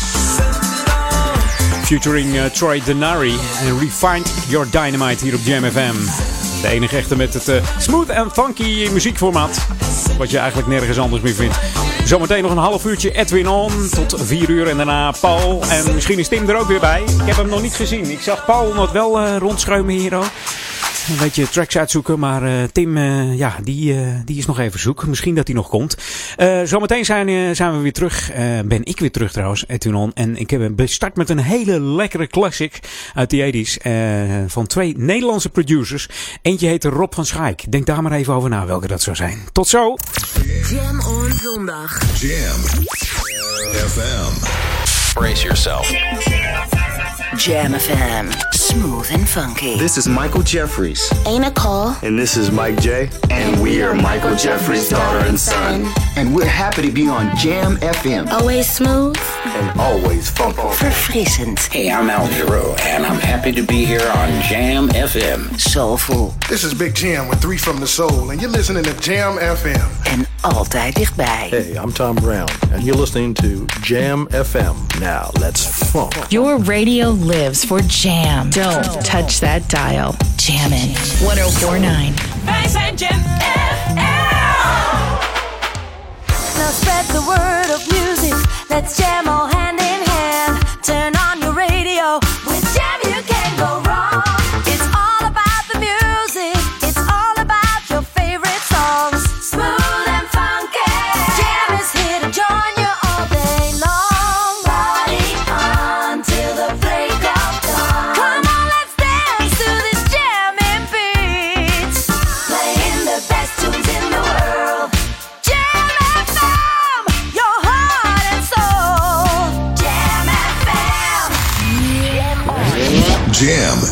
Featuring eh, Troy Denari. En Refined Your Dynamite hier op Jam FM. De enige echte met het eh, smooth en funky muziekformaat. Wat je eigenlijk nergens anders meer vindt. Zometeen nog een half uurtje Edwin On. Tot vier uur en daarna Paul. En misschien is Tim er ook weer bij. Ik heb hem nog niet gezien. Ik zag Paul nog wel eh, rondschuimen hier ook. Een beetje tracks uitzoeken, maar Tim, ja, die, die is nog even zoek. Misschien dat hij nog komt. Eh, zometeen zijn, eh, zijn we weer terug. Eh, ben ik weer terug trouwens, Etunon. En ik heb bestart met een hele lekkere classic uit de 80s. eh, van twee Nederlandse producers. Eentje heette Rob van Schaik. Denk daar maar even over na welke dat zou zijn. Tot zo! Jam on zondag. Jam FM. Brace yourself. Jam FM. Smooth and funky. This is Michael Jeffries. Hey Nicole. And this is Mike J. And we are Michael Jeffries' daughter and son. And we're happy to be on Jam FM. Always smooth. And always funky. Verfrissend. Hey, I'm Al Giro, and I'm happy to be here on Jam FM. Soulful. This is Big Jam with Three from the Soul, and you're listening to Jam FM. En altijd dichtbij. Hey, I'm Tom Brown, and you're listening to Jam FM. Now, let's funk. Your radio lives for Jam. Don't touch that dial. Jammin'. 1049. Wij zijn Jam Now Let's jam all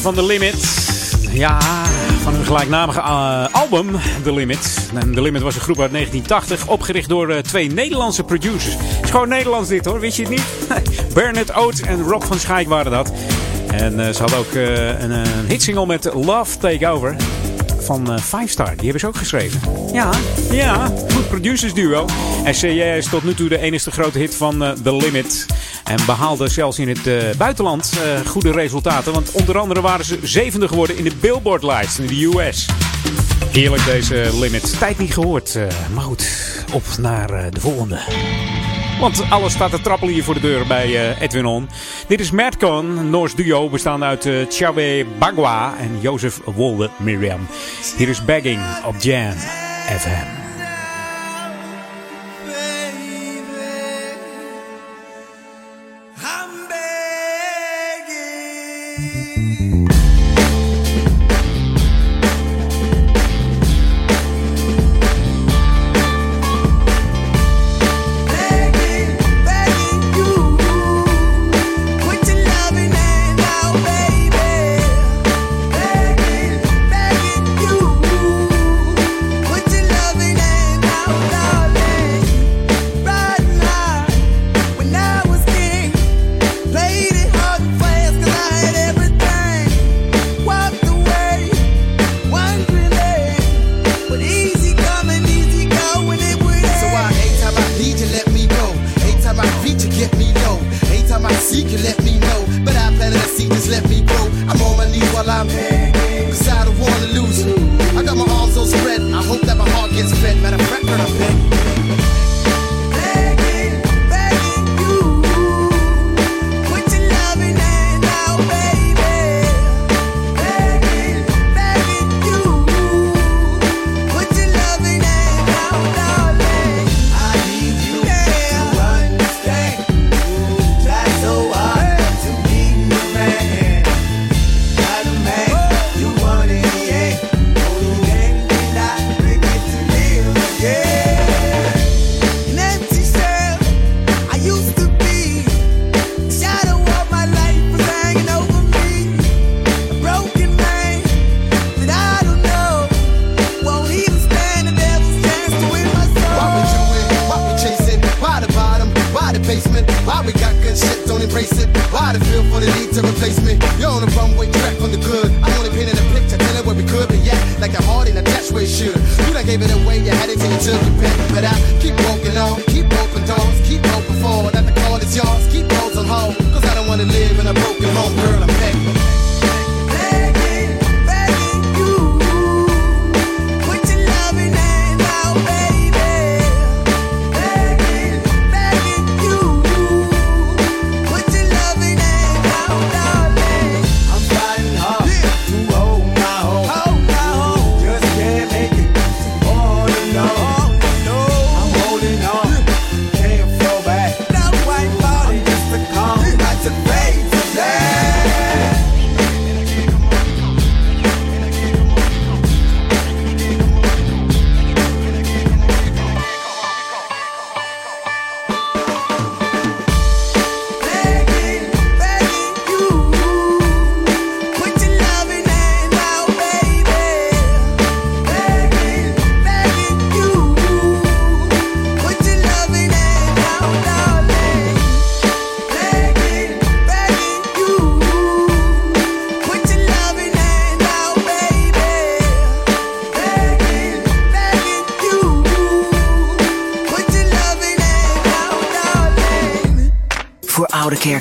Van The Limit. Ja, van hun gelijknamige eh, album The Limit. En The Limit was een groep uit 1980, opgericht door eh, twee Nederlandse producers. is gewoon Nederlands dit hoor, wist je het niet? Bernard Oates en Rob van Schaik waren dat. En eh, ze hadden ook een, een hitsingle met Love Takeover van Five Star. Die hebben ze ook geschreven. Ja, ja, goed producers duo. En Yeah is tot nu toe de enige grote hit van The Limit. En behaalde zelfs in het eh, buitenland eh, goede resultaten. Want onder andere waren ze zevende geworden in de Billboard-lijst in de US. Heerlijk deze Limit. Tijd niet gehoord. eh, maar goed, op naar de volgende. Want alles staat te trappelen hier voor de deur bij Edwin On. Dit is Madcon, Noors duo bestaande uit uh, Chawe Bagwa en Jozef Wolde Miriam. Hier is Bagging op Jam FM.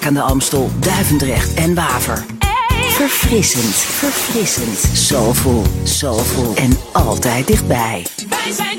aan de Amstel, Duivendrecht en Waver. Verfrissend, verfrissend. Soulful, soulful en altijd dichtbij. Wij zijn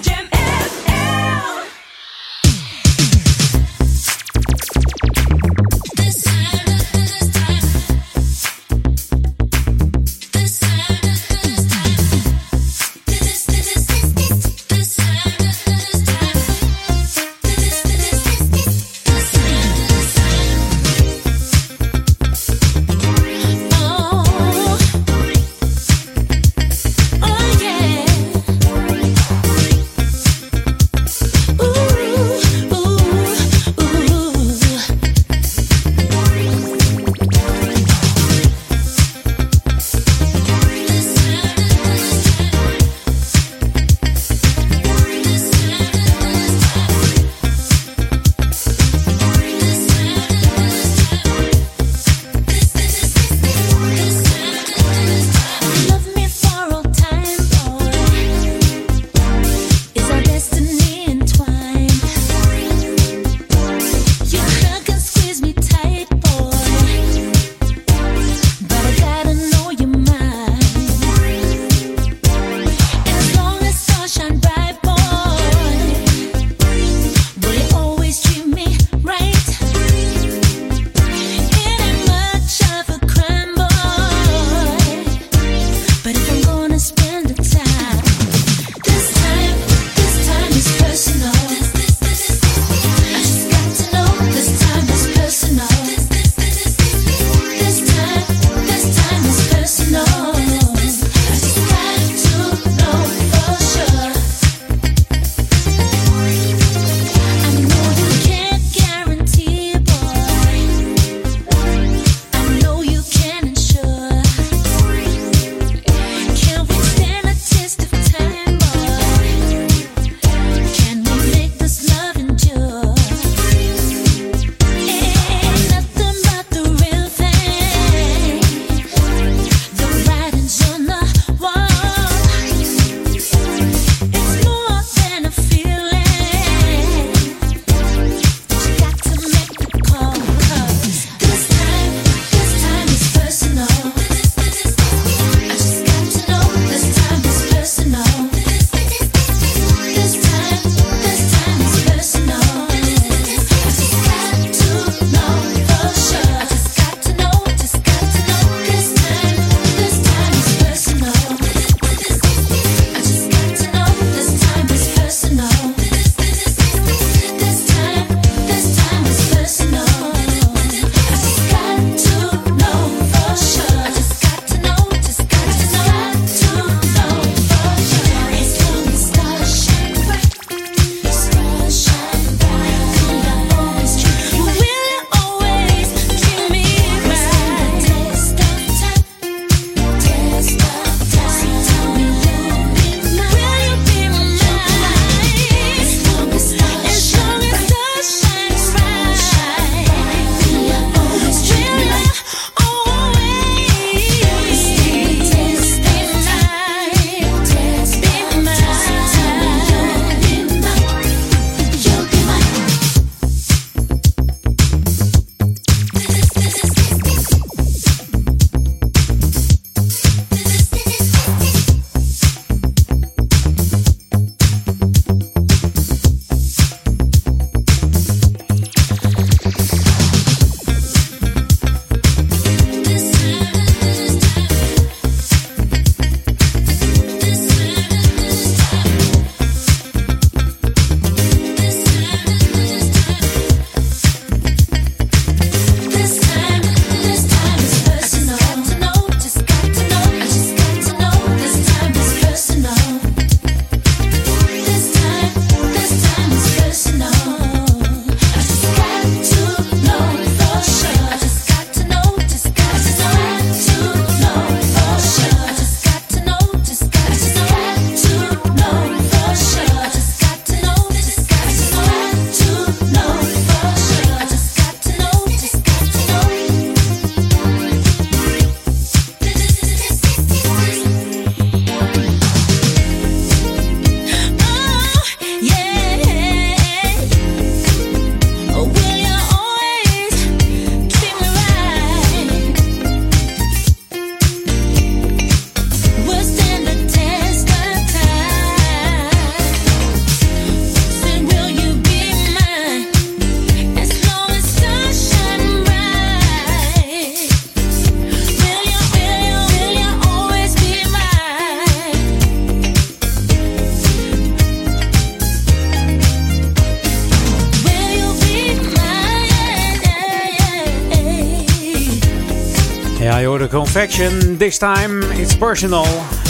Confection. This time it's personal.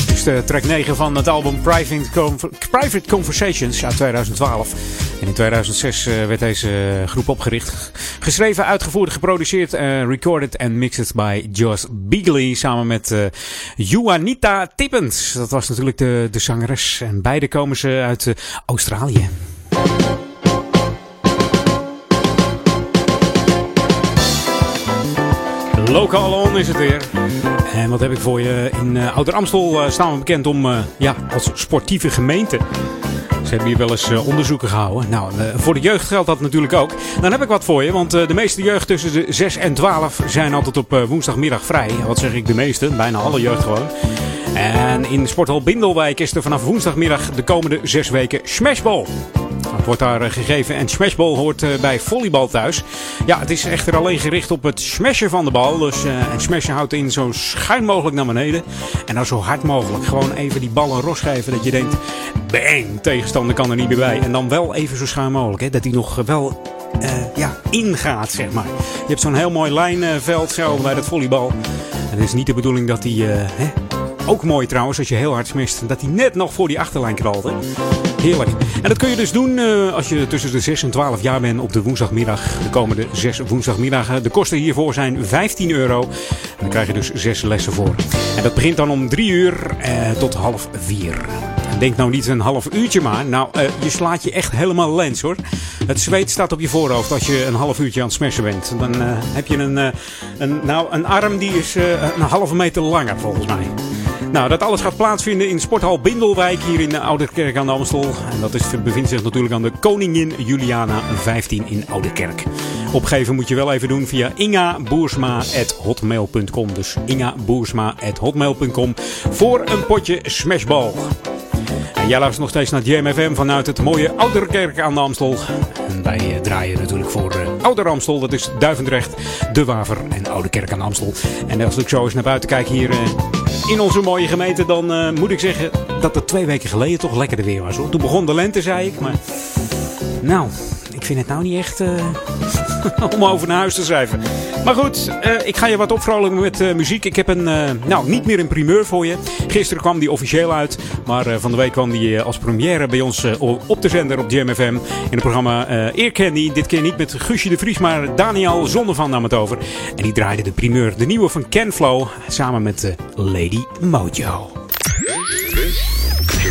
Dit is de track 9 van het album Private, Conver- Private Conversations uit 2012. En in 2006 eh, werd deze groep opgericht. Geschreven, uitgevoerd, geproduceerd, eh, recorded en mixed by Josh Beagley. Samen met eh Juanita Tippens. Dat was natuurlijk de, de zangeres. En beide komen ze uit Australië. Local On is het weer. En wat heb ik voor je? In eh, Ouder Amstel eh, staan we bekend om, eh, ja, als sportieve gemeente. Ze hebben hier wel eens onderzoeken gehouden. Nou, voor de jeugd geldt dat natuurlijk ook. Dan heb ik wat voor je, want de meeste jeugd tussen de 6 en 12 zijn altijd op woensdagmiddag vrij. Wat zeg ik de meeste? Bijna alle jeugd gewoon. En in Sporthal Bindelwijk is er vanaf woensdagmiddag de komende zes weken Smashball. Het wordt daar eh, gegeven en smashball hoort eh, bij volleybal thuis. Ja, het is echter alleen gericht op het smashen van de bal. Dus, eh, en smashen houdt in zo schuin mogelijk naar beneden. En dan zo hard mogelijk. Gewoon even die bal een ros geven dat je denkt... Bang, tegenstander kan er niet meer bij. En dan wel even zo schuin mogelijk. Hè, dat hij nog wel ja, ingaat, zeg maar. Je hebt zo'n heel mooi lijnveld zo bij dat volleybal. En het is niet de bedoeling dat hij... hè, ook mooi trouwens, als je heel hard smist, dat hij net nog voor die achterlijn. Hè? Heerlijk. En dat kun je dus doen eh, als je tussen de 6 en 12 jaar bent op de woensdagmiddag. De komende zes woensdagmiddagen. De kosten hiervoor zijn 15 euro. Dan krijg je dus zes lessen voor. En dat begint dan om 3 uur eh, tot half 4. En denk nou niet een half uurtje maar. Nou, eh, je slaat je echt helemaal lens hoor. Het zweet staat op je voorhoofd als je een half uurtje aan het smashen bent. Dan heb je een, een, nou, een arm die is een halve meter langer volgens mij. Nou, dat alles gaat plaatsvinden in Sporthal Bindelwijk hier in de Ouderkerk aan de Amstel. En dat is, bevindt zich natuurlijk aan de Koningin Juliana 15 in Ouderkerk. Opgeven moet je wel even doen via ingaboersma.hotmail.com. Dus ingaboersma.hotmail.com voor een potje smashball. En jij luistert nog steeds naar JMFM vanuit het mooie Ouderkerk aan de Amstel. En wij eh, draaien natuurlijk voor eh, Ouder Amstel. Dat is Duivendrecht, De Waver en Ouderkerk aan de Amstel. En als ik zo eens naar buiten kijk hier... in onze mooie gemeente, dan eh, moet ik zeggen dat het twee weken geleden toch lekkerder weer was. Hoor. Toen begon de lente, zei ik. Maar nou, vind het nou niet echt eh, om over naar huis te schrijven. Maar goed, eh, ik ga je wat opvrolijken met eh, muziek. Ik heb een, eh, nou, niet meer een primeur voor je. Gisteren kwam die officieel uit. Maar eh, van de week kwam die eh, als première bij ons op de zender op JMFM. In het programma eh Eer Candy. Dit keer niet met Guusje de Vries, maar Daniel Zonnevan nam het over. En die draaide de primeur. De nieuwe van Ken Flow. Samen met eh, Lady Mojo.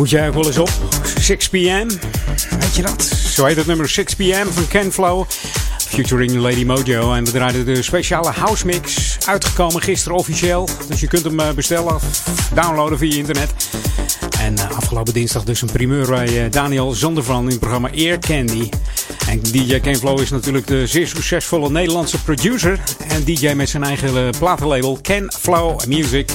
Moet jij ook wel eens op? 6 p.m. Weet je dat? Zo heet het nummer 6 p.m. van Ken Flow. Featuring Lady Mojo. En we draaiden de speciale house mix. Uitgekomen gisteren officieel. Dus je kunt hem eh, bestellen of downloaden via internet. En eh, afgelopen dinsdag dus een primeur bij eh, Daniel Zondervan in het programma Air Candy. En DJ Ken Flow is natuurlijk de zeer succesvolle Nederlandse producer. En DJ met zijn eigen platenlabel Ken Flow Music.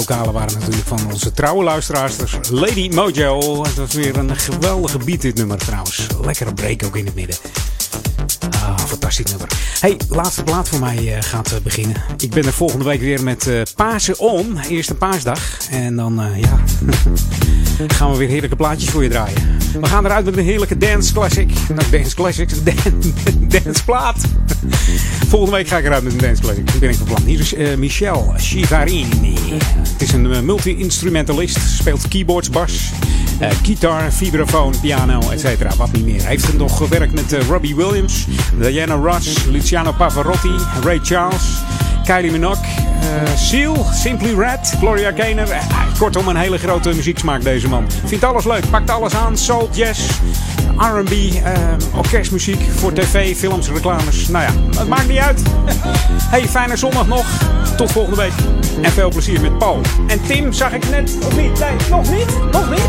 Vocalen waren natuurlijk van onze trouwe luisteraars. dus Lady Mojo. Het was weer een geweldige beat dit nummer trouwens. Lekkere break ook in het midden. Ah, fantastisch nummer. Hey, laatste plaat voor mij eh, gaat eh, beginnen. Ik ben er volgende week weer met eh Pasen On. Eerste paasdag. En dan, ja, gaan we weer heerlijke plaatjes voor je draaien. We gaan eruit met een heerlijke dance classic. Nou, dance classic, dan- dance plaat. Volgende week ga ik eruit met een dance classic. Ben ik van plan. Hier is eh, Michel Chivarini. Het is een eh, multi-instrumentalist. Speelt keyboards, bas, eh, gitaar, vibrafoon, piano, etc. Wat niet meer. Hij heeft nog gewerkt met Robbie Williams, Diana Ross, Luciano Pavarotti, Ray Charles, Kylie Minogue, eh Seal, Simply Red, Gloria Gaynor. Eh, kortom, een hele grote muzieksmaak deze man. Vindt alles leuk, pakt alles aan. Soul, jazz, R&B, eh, orkestmuziek voor tv, films, reclames. Nou ja, het maakt niet uit. Hey, fijne zondag nog. Tot volgende week. En veel plezier met Paul. En Tim zag ik net, of niet? Nee, nog niet? Nog niet?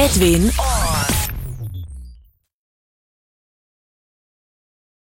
Edwin on.